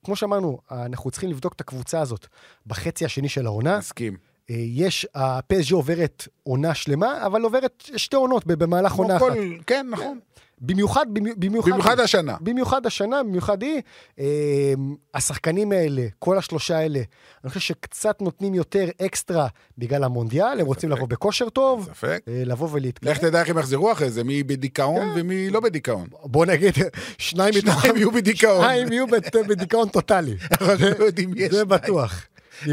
כמו שאמרנו, אנחנו צריכים לבדוק את הקבוצה הזאת בחצי השני של העונה. מסכים. אה, יש, הפסג' עוברת עונה שלמה, אבל עוברת שתי עונות במהלך עונה כל... אחת. כן, נכון. במיוחד, במיוחד, במיוחד, השנה. במיוחד השנה, במיוחד היא, אה, השחקנים האלה, כל השלושה האלה, אני חושב שקצת נותנים יותר אקסטרה בגלל המונדיאל, הם רוצים. לבוא בכושר טוב, ספק. אה, לבוא ולהתקדם. לך תדע איך הם יחזרו אחרי זה, מי בדיכאון ומי לא בדיכאון. בוא נגיד, שניים שניים יהיו בדיכאון. שניים יהיו בדיכאון טוטאלי. אבל לא יודעים מי זה יש. בטוח.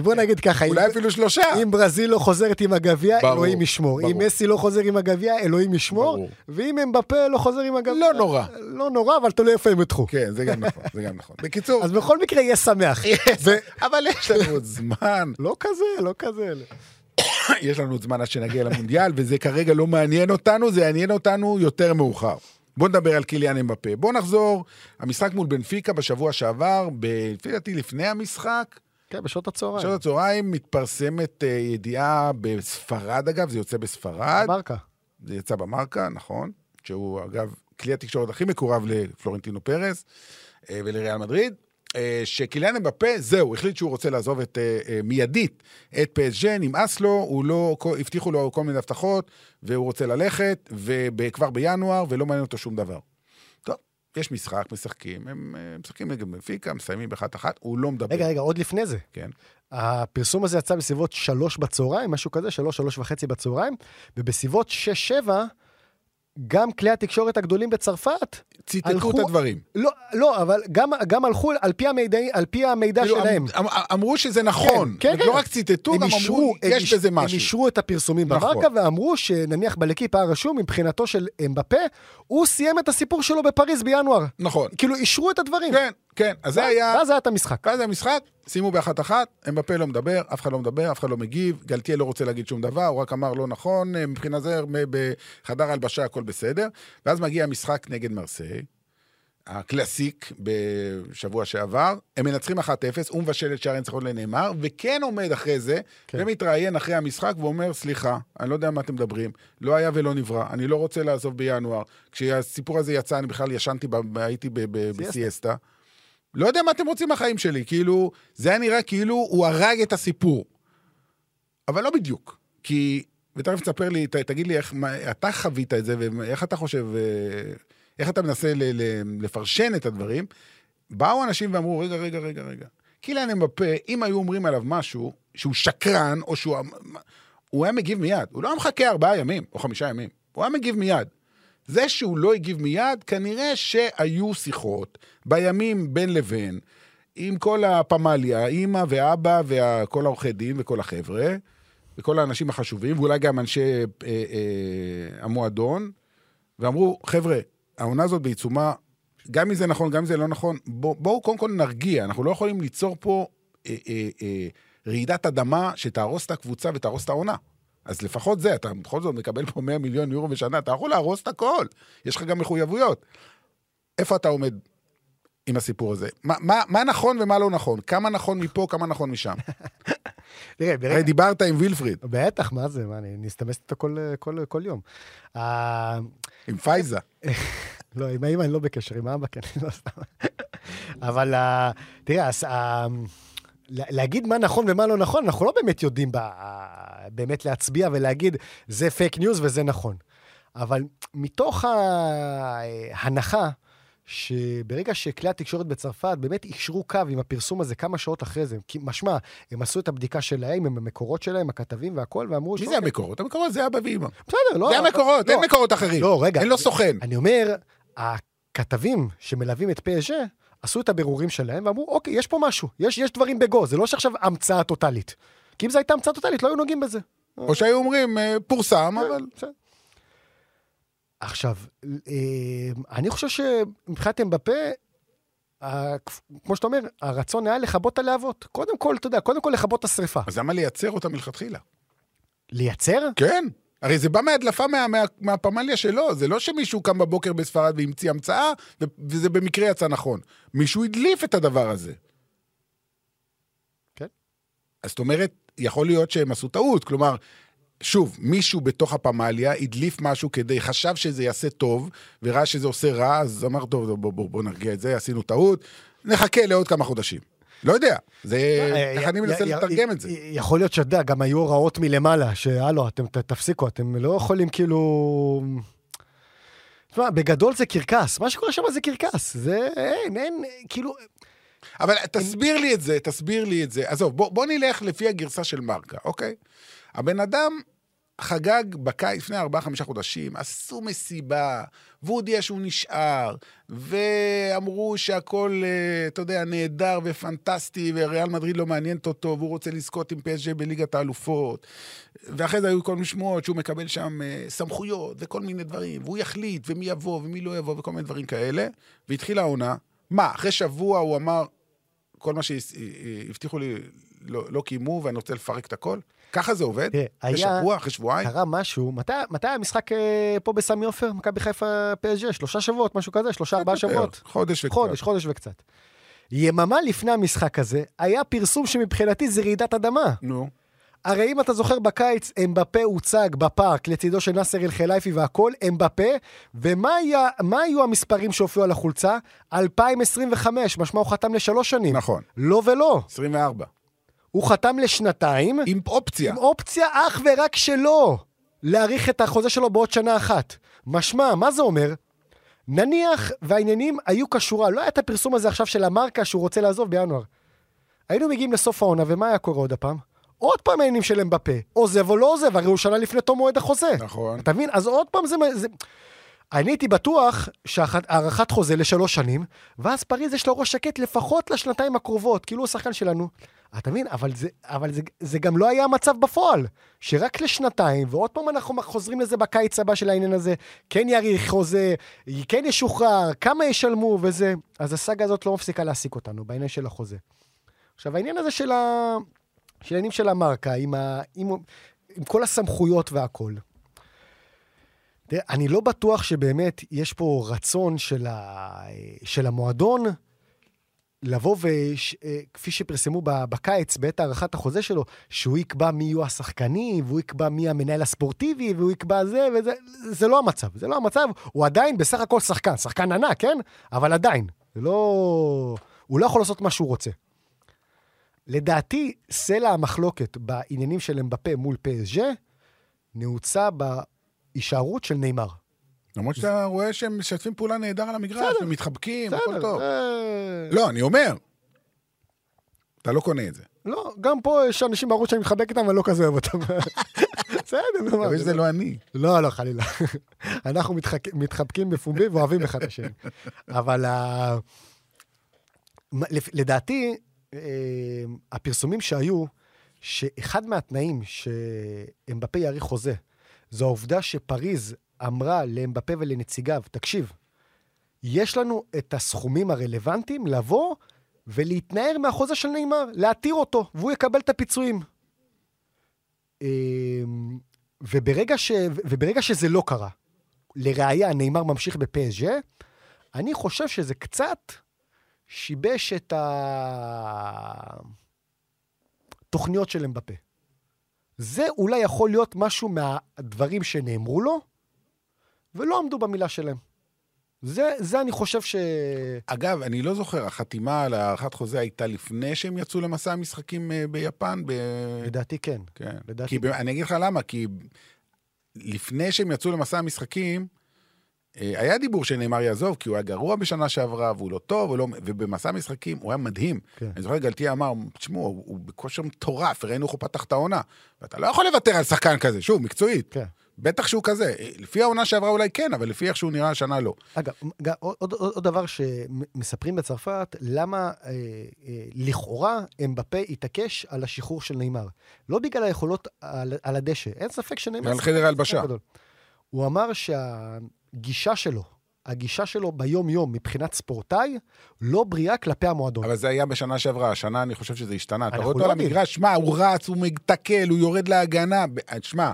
בוא נגיד ככה, אם- אולי אפילו שלושה. אם ברזיל לא חוזרת עם הגביע, אלוהים ישמור. אם. מסי לא חוזר עם הגביע, אלוהים ישמור. ברור. ואם אמבפה לא חוזר עם הגביע... לא נורא. לא נורא, אבל תלוי איפה הם יותחו. כן, זה גם נכון, זה גם נכון. בקיצור, אז בכל מקרה יהיה שמח. ו- אבל יש לנו עוד זמן. לא כזה, לא כזה. יש לנו עוד זמן עד שנגיע למונדיאל, וזה כרגע לא מעניין אותנו, זה יעניין אותנו יותר מאוחר. בוא נדבר על קיליאן אמבפה. בוא נחזור, המשחק מול בנפיקה בשבוע שעבר, לפי דעתי לפני המשחק, כן, בשעות הצהריים. בשעות הצהריים מתפרסמת אה, ידיעה בספרד אגב, זה יוצא בספרד, מרקה. זה יצא במרקה, נכון, שהוא אגב כלי התקשורת הכי מקורב לפלורנטינו פרס אה, ולריאל מדריד, אה, שקיליאן אמבפה, זהו, החליט שהוא רוצה לעזוב את, מיידית את פסג'ה, נמאס לו, הוא לא, הבטיחו לו כל מיני הבטחות, והוא רוצה ללכת, וכבר בינואר, ולא מעניין אותו שום דבר. יש משחק, משחקים, הם אה, משחקים נגד בנפיקה, מסיימים באחת אחת, הוא לא מדבר. רגע, רגע, עוד לפני זה. כן. הפרסום הזה יצא בסביבות שלוש בצהריים, משהו כזה, שלוש, שלוש וחצי בצהריים, ובסביבות שש, שבע, גם כלי התקשורת הגדולים בצרפת, ציטטו הלכו- את הדברים. לא, לא, אבל גם, גם הלכו על פי המידע, על פי המידע כאילו, שלהם. אמ- אמ- אמרו שזה נכון. כן, כן. לא רק ציטטו, הם גם אישרו, אמרו, הם יש בזה הם משהו. אישרו את הפרסומים נכון. במרקה ואמרו שנניח בלקיפ היה רשום מבחינתו של אמבפה, הוא סיים את הסיפור שלו בפריז בינואר. נכון. כאילו אישרו את הדברים. כן, כן. אז זה היה... ואז היה את המשחק. ואז המשחק, שימו באחת אחת, אמבפה לא מדבר, אף אחד לא מדבר, אף אחד לא מגיב, גלתיה לא רוצה להגיד שום דבר, הוא רק אמר לא נכון, אה, מבחינה זה, בחדר הלבשה הכל בסדר, ואז מגיע המשחק נגד מרסיי, הקלאסיק בשבוע שעבר, הם מנצחים 1-0, הוא מבשל את שער הניצחון לנאמר, וכן עומד אחרי זה, כן. ומתראיין אחרי המשחק ואומר, סליחה, אני לא יודע מה אתם מדברים, לא היה ולא נברא, אני לא רוצה לעזוב בינואר. כשהסיפור הזה יצא, אני בכלל ישנתי, ב- הייתי ב- ב-. בסיאסטה. לא יודע מה אתם רוצים מהחיים שלי, כאילו, זה היה נראה כאילו הוא הרג את הסיפור. אבל לא בדיוק, כי, ותכף תספר לי, ת, תגיד לי איך, מה, אתה חווית את זה, ואיך אתה חושב, אה, איך אתה מנסה ל, ל, לפרשן את הדברים. באו אנשים ואמרו, רגע, רגע, רגע, רגע. קיליאן אמבפה, אם היו אומרים עליו משהו, שהוא שקרן, או שהוא... הוא היה מגיב מיד. הוא לא היה מחכה ארבעה ימים, או חמישה ימים. הוא היה מגיב מיד. זה שהוא לא הגיב מיד, כנראה שהיו שיחות בימים בין לבין, עם כל הפמליה, אימא ואבא וכל העורכי דין וכל החבר'ה, וכל האנשים החשובים, ואולי גם אנשי אה, אה, המועדון, ואמרו, חבר'ה, העונה הזאת בעיצומה, גם אם זה נכון, גם אם זה לא נכון, בוא, בואו קודם כל נרגיע, אנחנו לא יכולים ליצור פה אה, אה, אה, רעידת אדמה שתהרוס את הקבוצה ותהרוס את העונה. אז לפחות זה, אתה בכל זאת מקבל פה 100 מיליון יורו בשנה, אתה יכול להרוס את הכל, יש לך גם מחויבויות. איפה אתה עומד עם הסיפור הזה? מה, מה, מה נכון ומה לא נכון? כמה נכון מפה, כמה נכון משם? תראה, ברגע... הרי דיברת עם וילפריד, בטח, מה זה, מה, אני מסתמס איתו כל, כל, כל יום. אה, עם פייזה. לא, עם האמא אני לא בקשר, עם האבא כן, לא סתם. אבל אה, תראה, אה, להגיד מה נכון ומה לא נכון, אנחנו לא באמת יודעים ב- באמת להצביע ולהגיד, זה פייק ניוז וזה נכון. אבל מתוך ההנחה שברגע שכלי התקשורת בצרפת באמת אישרו קו עם הפרסום הזה כמה שעות אחרי זה, כי משמע, הם עשו את הבדיקה שלהם, עם המקורות שלהם, הכתבים והכל, ואמרו... מי זה המקורות? המקורות זה אבא ואמא. בסדר, לא... זה המקורות, לא, אין מקורות אחרים. לא, רגע. אין לו סוכן. אני אומר, הכתבים שמלווים את פז'ה עשו את הבירורים שלהם ואמרו, אוקיי, יש פה משהו, יש, יש דברים בגו, זה לא שעכשיו המצאה טוטאלית. כי אם זו הייתה המצאה טוטאלית, לא היו נוגעים בזה. או שהיו אומרים, אה, פורסם, אבל... בסדר. עכשיו, אה, אני חושב שמבחינת אמבפה, כמו שאתה אומר, הרצון היה לכבות את הלהבות. קודם כל, אתה יודע, קודם כל לכבות את השריפה. אז למה לייצר אותה מלכתחילה? לייצר? כן. הרי זה בא מהדלפה מה, מה, מהפמליה שלו, זה לא שמישהו קם בבוקר בספרד והמציא המצאה, ו- וזה במקרה יצא נכון. מישהו הדליף את הדבר הזה. כן. אז זאת אומרת, יכול להיות שהם עשו טעות, כלומר, שוב, מישהו בתוך הפמליה הדליף משהו כדי, חשב שזה יעשה טוב, וראה שזה עושה רע, אז אמר, טוב, בוא, בוא, בוא נרגיע את זה, עשינו טעות, נחכה לעוד כמה חודשים. לא יודע, זה... איך אני מנסה לתרגם את זה? יכול להיות שאתה יודע, גם היו הוראות מלמעלה, שהלו, אתם תפסיקו, אתם לא יכולים כאילו... תשמע, בגדול זה קרקס, מה שקורה שם זה קרקס, זה אין, אין, כאילו... אבל תסביר לי את זה, תסביר לי את זה. עזוב, בוא, בוא נלך לפי הגרסה של מרקה, אוקיי? הבן אדם חגג בקיץ, לפני ארבעה-חמישה חודשים, עשו מסיבה, והוא הודיע שהוא נשאר, ואמרו שהכל, אה, אתה יודע, נהדר ופנטסטי, וריאל מדריד לא מעניינת אותו, והוא רוצה לזכות עם פסג'ה בליגת האלופות. ואחרי זה היו כל מיני שמועות שהוא מקבל שם אה, סמכויות וכל מיני דברים, והוא יחליט, ומי יבוא ומי לא יבוא, וכל מיני דברים כאלה. והתחילה העונה. מה, אחרי שבוע הוא אמר, כל מה שהבטיחו לי לא, לא קיימו, ואני רוצה לפרק את הכל? ככה זה עובד? אחרי שבוע, אחרי שבועיים? קרה משהו, מתי, מתי המשחק אה, פה בסמי עופר, מכבי חיפה פסג' שלושה שבועות, משהו כזה, שלושה, ארבעה שבועות. חודש וקצת. חודש, חודש וקצת. יממה לפני המשחק הזה, היה פרסום שמבחינתי זה רעידת אדמה. נו, הרי אם אתה זוכר בקיץ, אמבפה הוצג בפארק לצידו של נאסר אל-חלייפי והכל, אמבפה, ומה היה, היו המספרים שהופיעו על החולצה? 2025, משמע הוא חתם לשלוש שנים. נכון. לא ולא, 24. הוא חתם לשנתיים, עם אופציה. עם אופציה אך ורק שלו להאריך את החוזה שלו בעוד שנה אחת. משמע, מה זה אומר? נניח והעניינים היו כשורה, לא היה את הפרסום הזה עכשיו של המרקה שהוא רוצה לעזוב בינואר. היינו מגיעים לסוף העונה, ומה היה קורה עוד הפעם? עוד פעם העניינים של אמבפה. עוזב או לא עוזב, הרי הוא שנה לפני תום מועד החוזה. נכון. אתה מבין? אז עוד פעם זה... זה... אני הייתי בטוח שהארכת חוזה לשלוש שנים, ואז פריז יש לו ראש שקט לפחות לשנתיים הקרובות, כאילו הוא שחקן שלנו. אתה מבין? אבל, זה, אבל זה, זה גם לא היה המצב בפועל. שרק לשנתיים, ועוד פעם אנחנו חוזרים לזה בקיץ הבא של העניין הזה, כן יאריך חוזה, כן ישוחרר, כמה ישלמו וזה. אז הסאגה הזאת לא מפסיקה להעסיק אותנו בעניין של החוזה. עכשיו, העניין הזה של, ה... של העניינים של המרקה, עם, ה... עם... עם כל הסמכויות והכול. אני לא בטוח שבאמת יש פה רצון של, ה... של המועדון לבוא וכפי שפרסמו ב- בקיץ, בעת הארכת החוזה שלו, שהוא יקבע מי יהיו השחקנים, והוא יקבע מי המנהל הספורטיבי, והוא יקבע זה וזה, זה לא המצב, זה לא המצב. הוא עדיין בסך הכל שחקן, שחקן ענק, כן? אבל עדיין, זה לא... הוא לא יכול לעשות מה שהוא רוצה. לדעתי, סלע המחלוקת בעניינים של אמבפה מול פסג'ה, נעוצה בהישארות של נאמר. למרות שאתה רואה שהם משתפים פעולה נהדר על המגרש, בסדר. ומתחבקים, הכל טוב. זה- לא, אני אומר, אתה לא קונה את זה. לא, גם פה יש אנשים בערוץ שאני מחבק איתם, ואני לא כזה אוהב אותם. בסדר, נו. מקווה שזה לא אני. לא, לא, חלילה. אנחנו מתחבקים בפומבי ואוהבים אחד את השני. אבל לדעתי, אה, הפרסומים שהיו, שאחד מהתנאים שאמבפה יאריך חוזה, זו העובדה שפריז אמרה לאמבפה ולנציגיו, תקשיב, יש לנו את הסכומים הרלוונטיים לבוא ולהתנער מהחוזה של נאמר, להתיר אותו, והוא יקבל את הפיצויים. אמ, וברגע, ש... וברגע שזה לא קרה, לראיה, נאמר ממשיך בפסג'ה, אני חושב שזה קצת שיבש את התוכניות של אמבפה. זה אולי יכול להיות משהו מהדברים שנאמרו לו, ולא עמדו במילה שלהם. זה, זה אני חושב ש... אגב, אני לא זוכר, החתימה על הארכת חוזה הייתה לפני שהם יצאו למסע המשחקים אה, ביפן? ב... לדעתי כן. כן. לדעתי כי ב- אני אגיד לך למה, כי לפני שהם יצאו למסע המשחקים, אה, היה דיבור שנאמר יעזוב, כי הוא היה גרוע בשנה שעברה, והוא לא טוב, הוא לא... ובמסע המשחקים הוא היה מדהים. כן. אני זוכר, גלתיה אמר, תשמעו, הוא, הוא בכושר מטורף, וראינו איך הוא פתח את העונה. ואתה לא יכול לוותר על שחקן כזה, שוב, מקצועית. כן. בטח שהוא כזה. לפי העונה שעברה אולי כן, אבל לפי איך שהוא נראה השנה לא. אגב, עוד, עוד, עוד דבר שמספרים בצרפת, למה אה, אה, לכאורה אמבפה התעקש על השחרור של נאמר. לא בגלל היכולות על, על הדשא, אין ספק שנאמר... על חדר ההלבשה. הוא אמר שהגישה שלו, הגישה שלו ביום-יום מבחינת ספורטאי, לא בריאה כלפי המועדון. אבל זה היה בשנה שעברה, השנה אני חושב שזה השתנה. אתה רואה אותו לא על. המגרש, שמע, הוא רץ, הוא מתקל, הוא יורד להגנה. ב- שמע,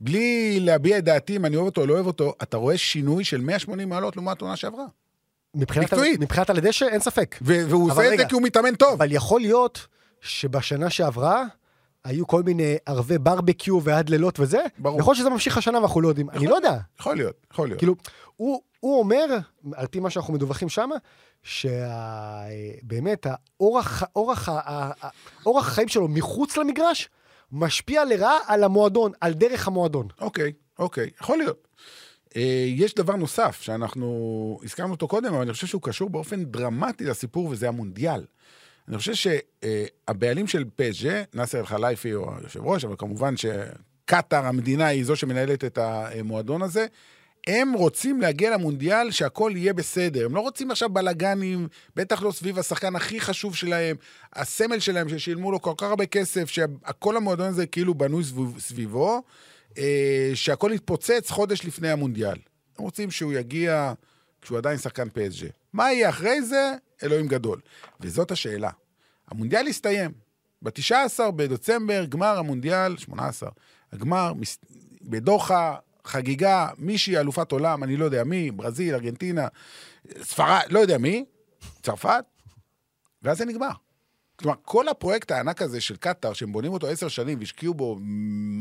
בלי להביע את דעתי אם אני אוהב אותו או לא אוהב אותו, אתה רואה שינוי של 180 מעלות לעומת העונה שעברה. מבחינת, מקצועית. מבחינת על הדשא, אין ספק. והוא עושה את רגע, זה כי הוא מתאמן טוב. אבל יכול להיות שבשנה שעברה היו כל מיני ערבי ברבקיו ועד לילות וזה, ברור. יכול להיות שזה ממשיך השנה ואנחנו לא יודעים. אני לא יודע. יכול להיות, יכול להיות. כאילו, הוא, הוא אומר, על פי מה שאנחנו מדווחים שם, שבאמת האורח, אורח, ה- ה- ה- אורח החיים שלו מחוץ למגרש משפיע לרעה על המועדון, על דרך המועדון. אוקיי, אוקיי, יכול להיות. אה, יש דבר נוסף שאנחנו הזכרנו אותו קודם, אבל אני חושב שהוא קשור באופן דרמטי לסיפור, וזה המונדיאל. אני חושב שהבעלים של פז'ה, נאסר אל-חלייפי הוא היושב ראש, אבל כמובן קטאר, המדינה היא זו שמנהלת את המועדון הזה. הם רוצים להגיע למונדיאל שהכל יהיה בסדר. הם לא רוצים עכשיו בלאגנים, בטח לא סביב השחקן הכי חשוב שלהם, הסמל שלהם ששילמו לו כל כך הרבה כסף, שכל המועדון הזה כאילו בנוי סביב, סביבו, אה, שהכל יתפוצץ חודש לפני המונדיאל. הם רוצים שהוא יגיע כשהוא עדיין שחקן PSG. מה יהיה אחרי זה? אלוהים גדול. וזאת השאלה. המונדיאל יסתיים. ב-19 בדצמבר, גמר המונדיאל, 18, הגמר בדוחה, חגיגה, מישהי אלופת עולם, אני לא יודע מי, ברזיל, ארגנטינה, ספרד, לא יודע מי, צרפת, ואז זה נגמר. כלומר, כל הפרויקט הענק הזה של קטאר, שהם בונים אותו עשר שנים והשקיעו בו,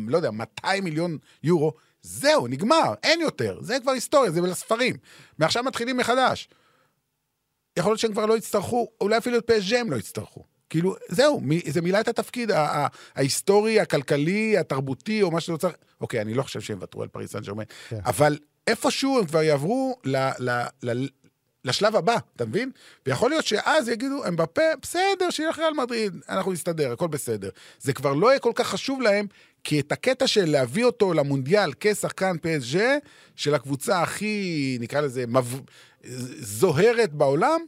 לא יודע, 200 מיליון יורו, זהו, נגמר, אין יותר. זה כבר היסטוריה, זה בספרים. מעכשיו מתחילים מחדש. יכול להיות שהם כבר לא יצטרכו, אולי אפילו את פסג'ה הם לא יצטרכו. כאילו, זהו, זה מילא את התפקיד ההיסטורי, הכלכלי, התרבותי, או מה שאתה צריך. אוקיי, אני לא חושב שהם יוותרו על פריס סן ג'רמן, כן. אבל איפשהו הם כבר יעברו ל, ל, ל, לשלב הבא, אתה מבין? ויכול להיות שאז יגידו, הם בפה, בסדר, שילך ריאל מדריד, אנחנו נסתדר, הכל בסדר. זה כבר לא יהיה כל כך חשוב להם, כי את הקטע של להביא אותו למונדיאל כשחקן PSG, של הקבוצה הכי, נקרא לזה, מב... זוהרת בעולם,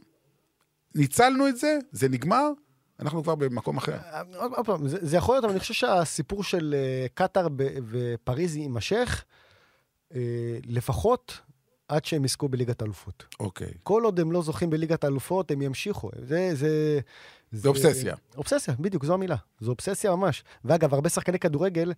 ניצלנו את זה, זה נגמר, אנחנו כבר במקום אחר. עוד פעם, זה, זה יכול להיות, אבל אני חושב שהסיפור של uh, קטאר ופריז יימשך, uh, לפחות עד שהם יזכו בליגת האלופות. אוקיי. כל עוד הם לא זוכים בליגת האלופות, הם ימשיכו. זה... זה זה אובססיה. אובססיה, בדיוק, זו המילה. זו אובססיה ממש. ואגב, הרבה שחקני כדורגל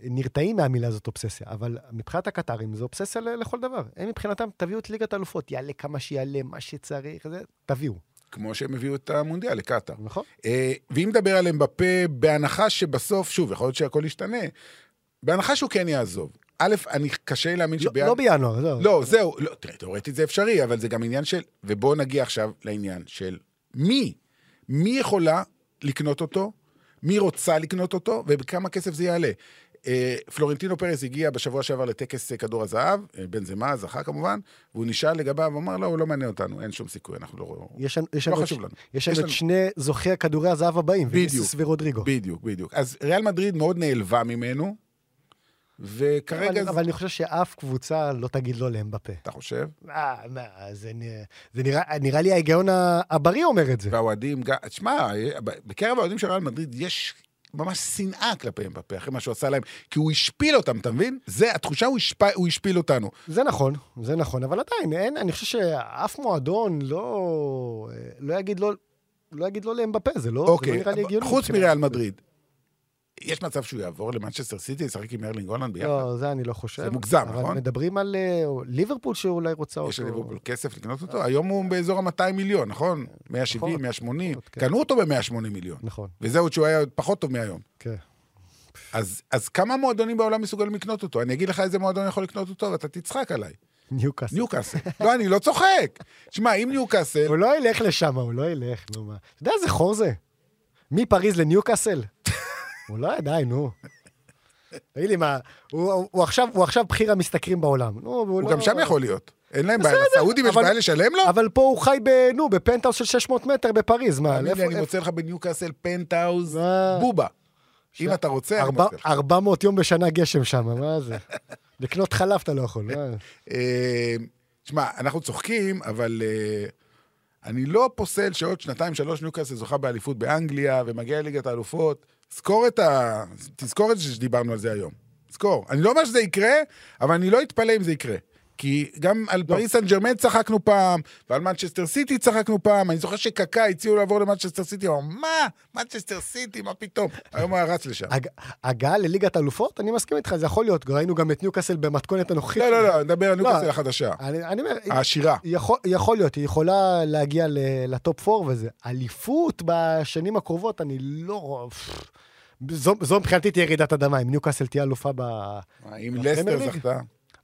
נרתעים מהמילה הזאת אובססיה, אבל מבחינת הקטרים זו אובססיה לכל דבר. הם מבחינתם, תביאו את ליגת האלופות, יעלה כמה שיעלה, מה שצריך, זה, תביאו. כמו שהם הביאו את המונדיאל לקטאר. נכון. אה, ואם נדבר עליהם בפה, בהנחה שבסוף, שוב, יכול להיות שהכל ישתנה, בהנחה שהוא כן יעזוב. א', אני קשה לי להאמין לא, שבינואר... לא בינואר, זהו. לא, זהו, לא, תראה, תאורטית זה אפשרי, אבל זה גם עניין של... ובואו נגיע עכשיו לעניין של מי? מי יכולה לקנות אותו? מי רוצה לקנות אותו? ובכמה כסף זה יעלה? אה, פלורנטינו פרס הגיע בשבוע שעבר לטקס כדור הזהב, אה, בן זמה, זכה כמובן, והוא נשאל לגביו, אמר, לא, הוא לא מעניין אותנו, אין שום סיכוי, אנחנו לא... יש, יש לא חשוב לנו. יש לנו את שני זוכי הכדורי הזהב הבאים, ויניסיוס ורודריגו. בדיוק, בדיוק. אז ריאל מדריד מאוד נעלבה ממנו, וכרגע... אבל, אבל אני חושב שאף קבוצה לא תגיד לא לאמבפה. אתה חושב? מה, מה, זה, זה נראה, נראה לי ההיגיון הבריא אומר את זה. והאוהדים, תשמע, בקרב האוהדים של ריאל מדריד יש ממש שנאה כלפי אמבפה, אחרי מה שהוא עשה להם, כי הוא השפיל אותם, אתה מבין? זה, התחושה, הוא, השפ... הוא השפיל אותנו. זה נכון, זה נכון, אבל עדיין, אין, אני חושב שאף מועדון לא, לא יגיד לא, לא יגיד לא לאמבפה, זה לא, אוקיי, זה לא נראה לי הגיוני. חוץ מריאל מדריד, יש מצב שהוא יעבור למנצ'סטר סיטי, ישחק עם ארלינג הולנד ביחד? לא, זה אני לא חושב. זה מוגזם, אבל נכון? אבל מדברים על uh, ליברפול שאולי רוצה אותו. יש לליברפול כסף לקנות אותו? היום הוא באזור ה-200 מיליון, נכון? 170, נכון. 180. כן. קנו אותו ב-180 מיליון. נכון. וזהו שהוא היה פחות טוב מהיום. כן. אז, אז כמה מועדונים בעולם מסוגלים לקנות אותו? אני אגיד לך איזה מועדון יכול לקנות אותו, ואתה תצחק עליי. ניוקאסל. ניוקאסל. לא, אני לא צוחק. שמע, אם ניוקאסל... הוא לא ילך לשם, הוא לא ילך, נו מה. אתה יודע איזה חור זה? מפריז לניוקאסל? לא די, נו. תגיד לי, מה, הוא, הוא, עכשיו, הוא עכשיו בכיר המשתכרים בעולם. נו, הוא לא... גם שם יכול להיות. אין להם בעיה, לסעודים יש בעיה לשלם לו? אבל פה הוא חי ב... נו, בפנטהאוס של 600 מטר בפריז, מה? איפה- אני מוצא לך בניוקאסל פנטהאוז מה? בובה. אם אתה רוצה, אני מוצא לך. 400 יום בשנה גשם שם, מה זה? לקנות חלב אתה לא יכול. מה? אה, שמע, אנחנו צוחקים, אבל אה, אני לא פוסל שעוד שנתיים, שלוש ניוקאסל זוכה באליפות באנגליה ומגיע לליגת האלופות. תזכור את ה... תזכור את זה שדיברנו על זה היום. זכור. אני לא אומר שזה יקרה, אבל אני לא אתפלא אם זה יקרה. כי גם על פריס סן ג'רמן צחקנו פעם, ועל מנצ'סטר סיטי צחקנו פעם. אני זוכר שקקא הציעו לעבור למנצ'סטר סיטי, הוא אמר, מה? מנצ'סטר סיטי, מה פתאום? היום הוא היה רץ לשם. הג- הגעה לליגת אלופות, אני מסכים איתך, זה יכול להיות. ראינו גם את ניוקאסל במתכונת הנוכחית. לא, לא, לא, נדבר על לא. ניוקאסל החדשה. אני אומר, העשירה. יכול, יכול להיות, היא יכולה להגיע לטופ 4 וזה. אליפות בשנים הקרובות, אני לא... זו, זו מבחינתי תהיה רעידת אדמה, אם ניוקאסל תהיה אלופה ב... אם לסטר? זכתה.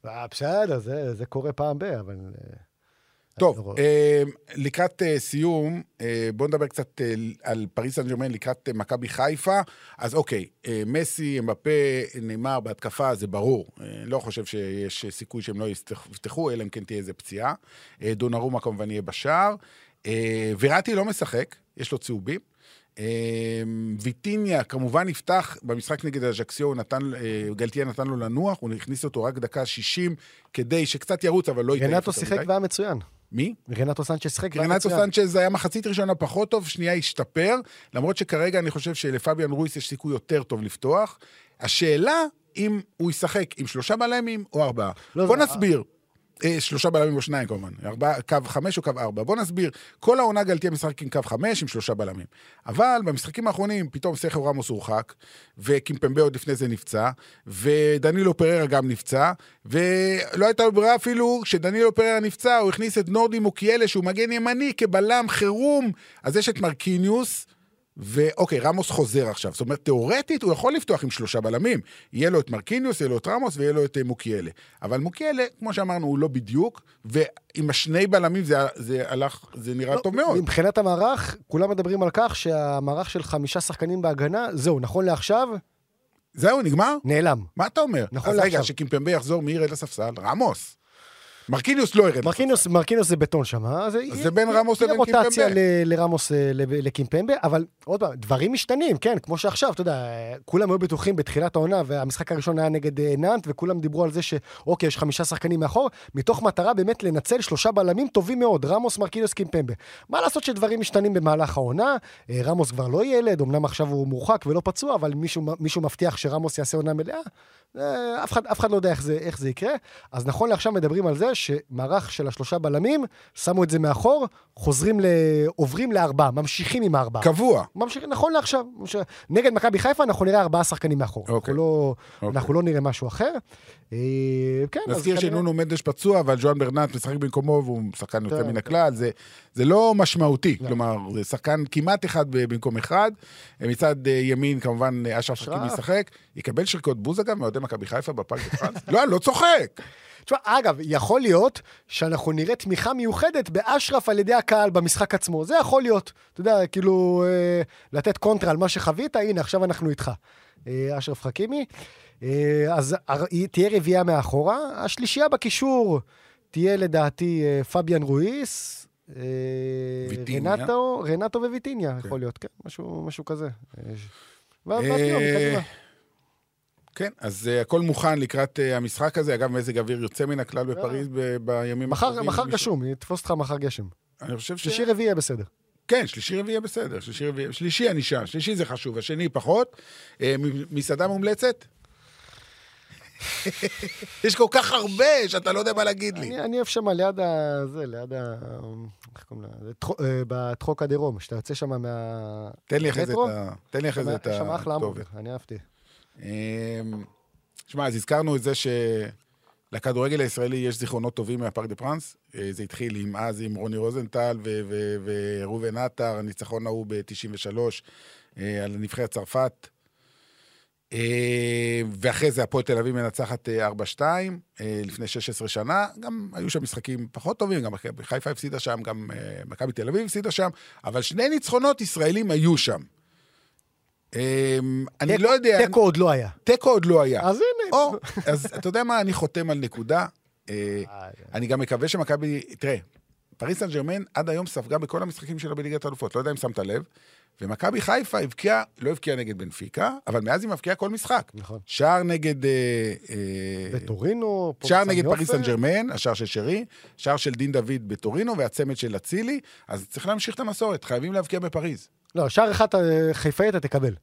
אה, בסדר, זה, זה קורה פעם ב... אבל... אה, טוב, לא- אה, לקראת סיום, בואו נדבר קצת על פריס סן ג'רמן לקראת מכבי חיפה. אז אוקיי, מסי, אמבפה, נאמר בהתקפה, זה ברור. לא חושב שיש סיכוי שהם לא יפתח- יפתחו, אלא אם כן תהיה איזה פציעה. דונרומה כמובן יהיה בשער. וראטי לא משחק, יש לו צהובים. ויטיניה כמובן נפתח במשחק נגד נתן, אה, גלטיה נתן לו לנוח, הוא הכניס אותו רק דקה 60 כדי שקצת ירוץ, אבל לא יתעייף רנטו שיחק. והיה מצוין. מי? רנטו סנצ'ס שיחק והיה רנטו מצוין. סנצ'ז היה מחצית ראשונה פחות טוב, שנייה השתפר, למרות שכרגע אני חושב שלפביאן רויס יש סיכוי יותר טוב לפתוח. השאלה אם הוא ישחק עם שלושה בלמים או ארבעה. לא, בוא נסביר. אה, שלושה בלמים או שניים כמובן, ארבע, קו חמש או קו ארבע. בוא נסביר. כל העונה גלתיה משחק עם קו חמש עם שלושה בלמים. אבל במשחקים האחרונים פתאום סרחיו רמוס הורחק, וקימפמבה עוד לפני זה נפצע, ודנילו פררה גם נפצע, ולא הייתה לו ברירה אפילו, כשדנילו פררה נפצע, הוא הכניס את נורדי מוקיאלה, שהוא מגן ימני כבלם חירום. אז יש את מרקיניוס, ואוקיי, רמוס חוזר עכשיו. זאת אומרת, תאורטית הוא יכול לפתוח עם שלושה בלמים. יהיה לו את מרקיניוס, יהיה לו את רמוס ויהיה לו את אה, מוקיאלה. אבל מוקיאלה, כמו שאמרנו, הוא לא בדיוק, ועם השני בלמים זה, זה הלך, זה נראה לא, טוב מאוד. מבחינת המערך, כולם מדברים על כך שהמערך של חמישה שחקנים בהגנה, זהו, נכון לעכשיו, זהו, נגמר? נעלם. מה אתה אומר? נכון אז רגע, לעכשיו. שקימפמבה יחזור, מי ירד לספסל? רמוס. מרקיניוס לא ירד. מרקיניוס, מרקיניוס זה בטון שם, אז זה בין רמוס לבין רוטציה קימפמבה. ל- לרמוס אה, לקימפמבה, אבל עוד פעם, דברים משתנים, כן, כמו שעכשיו, אתה יודע, כולם היו בטוחים בתחילת העונה, והמשחק הראשון היה נגד אה, נאנט, וכולם דיברו על זה שאוקיי, יש חמישה שחקנים מאחור, מתוך מטרה באמת לנצל שלושה בלמים טובים מאוד, רמוס, מרקינוס, קימפמבה. מה לעשות שדברים משתנים במהלך העונה, אה, רמוס כבר לא ילד, אמנם עכשיו הוא מורחק ולא פצוע, אבל מישהו, מישהו מבטיח שרמוס יעשה עונה מלאה, אה, אף אחד, אף אחד לא יודע איך זה, איך זה יקרה. אז נכון לעכשיו מדברים על זה שמערך של השלושה בלמים, שמו את זה מאחור, חוזרים ל... עוברים לארבעה, ממשיכים עם הארבעה. קבוע. ממשיכים, נכון לעכשיו. ש- נגד מכבי חיפה אנחנו נראה ארבעה שחקנים מאחור. אוקיי. אנחנו, לא, אוקיי. אנחנו לא נראה משהו אחר. אה, כן, נזכיר כנראה- שנונו מנדש פצוע, אבל ז'ואן ברנט משחק במקומו, והוא שחקן יוצא כן, מן כן. הכלל. זה, זה לא משמעותי, לא. כלומר, זה שחקן כמעט אחד במקום אחד. מצד אה, ימין, כמובן, אה, אשרף. חכים ישחק. יקבל שריקות בוז, אגב, מאוהדי מכבי חיפה בפארק בפרנס? לא, אני לא צוחק. תשמע, אגב, יכול להיות שאנחנו נראה תמיכה מיוחדת באשרף על ידי הקהל במשחק עצמו. זה יכול להיות. אתה יודע, כאילו, אה, לתת קונטרה על מה שחווית, הנה, עכשיו אנחנו איתך. אה, אשרף חכימי. אה, אז תהיה רביעייה מאחורה. השלישייה בקישור תהיה לדעתי אה, פביאן רואיס. אה, ויטיניה. רנטו, רנטו וויטיניה, יכול להיות, כן, משהו, משהו כזה. אה, ואז באפיון, אה, קדימה. כן, אז uh, הכל מוכן לקראת uh, המשחק הזה. אגב, מזג אוויר יוצא מן הכלל בפריז ב- בימים מחר, מחר גשום, יתפוס אותך מחר גשם. אני חושב ש... שלישי רביעי יהיה בסדר. כן, שלישי רביעי יהיה בסדר. שלישי רביעי... שלישי אני שם, שלישי זה חשוב, השני פחות. מ- מסעדה מומלצת? יש כל כך הרבה שאתה לא יודע מה להגיד לי. אני, אוהב שם ליד ה... זה, ליד ה... איך קוראים לה? זה טחו- אה, בטחוק הדרום, שאתה יוצא שם מה... תן לי אחרי זה את? ה... תן לי אחרי זה את יש שם אחלה המבורגר. אני אהבתי. אמ, שמע, אז הזכרנו את זה שלכדורגל הישראלי יש זיכרונות טובים מהפארק דה פרנס. אה, זה התחיל עם אז עם רוני רוזנטל וראובן עטר, הניצחון ההוא ב-93 על נבחרת צרפת. אה, ואחרי זה הפועל תל אביב מנצחת אה, 4-2 אה, לפני 16 שנה. גם היו שם משחקים פחות טובים, גם חיפה הפסידה שם, גם אה, מכבי תל אביב הפסידה שם, אבל שני ניצחונות ישראלים היו שם. אה, אני לא יודע... תיקו עוד לא היה. תיקו עוד לא היה. אז הנה. אז אתה יודע מה, אני חותם על נקודה. אה, אני גם מקווה שמכבי... תראה, פריס סן ג'רמן עד היום ספגה בכל המשחקים שלה בליגת האלופות, לא יודע אם שמת לב. ומכבי חיפה הבקיעה, לא הבקיעה נגד בנפיקה, אבל מאז היא מבקיעה כל משחק. נכון. שער נגד... אה, אה, וטורינו, שער נגד פריס סן. ג'רמן, השער של שרי, שער של דין דוד בטורינו והצמד של אצילי, אז צריך להמשיך את המסורת, חייבים להבקיע בפריז. לא, שער אחד אה, חיפאי אתה תקבל.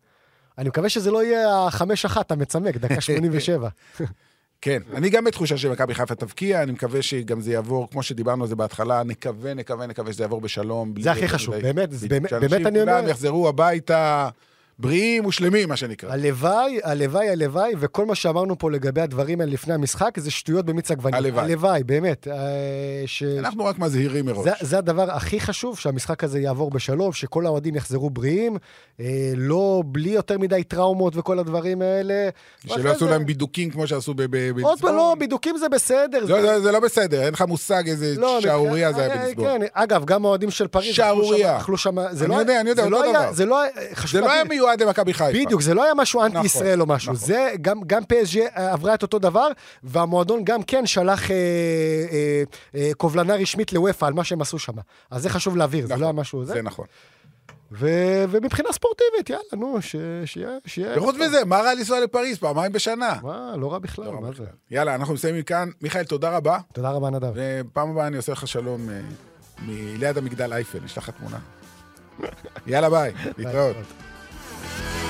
אני מקווה שזה לא יהיה החמש אחת המצמק, דקה 87. כן, אני גם בתחושה שמכבי חיפה תבקיע, אני מקווה שגם זה יעבור, כמו שדיברנו על זה בהתחלה, נקווה, נקווה, נקווה שזה יעבור בשלום. זה הכי חשוב, באמת, באמת- שאנשים אני אומר- כולם יחזרו הביתה בריאים ושלמים, מה שנקרא. הלוואי, הלוואי, הלוואי, וכל מה שאמרנו פה לגבי הדברים האלה לפני המשחק, זה שטויות במיץ עגבניה. הלוואי. הלוואי, באמת. אה, ש... אנחנו רק מזהירים מראש. זה, זה הדבר הכי חשוב, שהמשחק הזה יעבור בשלום, שכל האוהדים יחזרו בריאים, אה, לא בלי יותר מדי טראומות וכל הדברים האלה. שלא יעשו זה- להם בידוקים כמו שעשו ב- ב- עוד פעם, לא. בידוקים זה בסדר. לא, זה- זה- לא בסדר, אין לך מושג איזה לא, שערורייה זה היה אה, בליסבון. כן, אגב, גם האוהדים של פריז שערורייה. אכלו שם... זה לא- יודע, אני יודע, זה לא היה- דבר. זה זה מיועד למכבי חיפה. בדיוק, זה לא היה משהו אנטי נכון, ישראל או משהו. נכון. זה, גם, גם PSG עברה את אותו דבר, והמועדון גם כן שלח אה, אה, אה, קובלנה רשמית לוופא על מה שהם עשו שם. אז זה חשוב להבהיר, זה נכון, לא היה משהו... זה. זה נכון. ו- ומבחינה ספורטיבית, יאללה, נו, ש- שיהיה... וחוץ מזה, מה רע לנסוע לפריז פעמיים בשנה? מה, לא רע בכלל, לא מה בכלל. זה? יאללה, אנחנו מסיימים כאן. מיכאל, תודה רבה. תודה רבה, נדב. ופעם הבאה אני עושה לך שלום אה, מליד המגדל אייפל, נשלח לך תמונה. יאללה, ביי. להתראות. Yeah.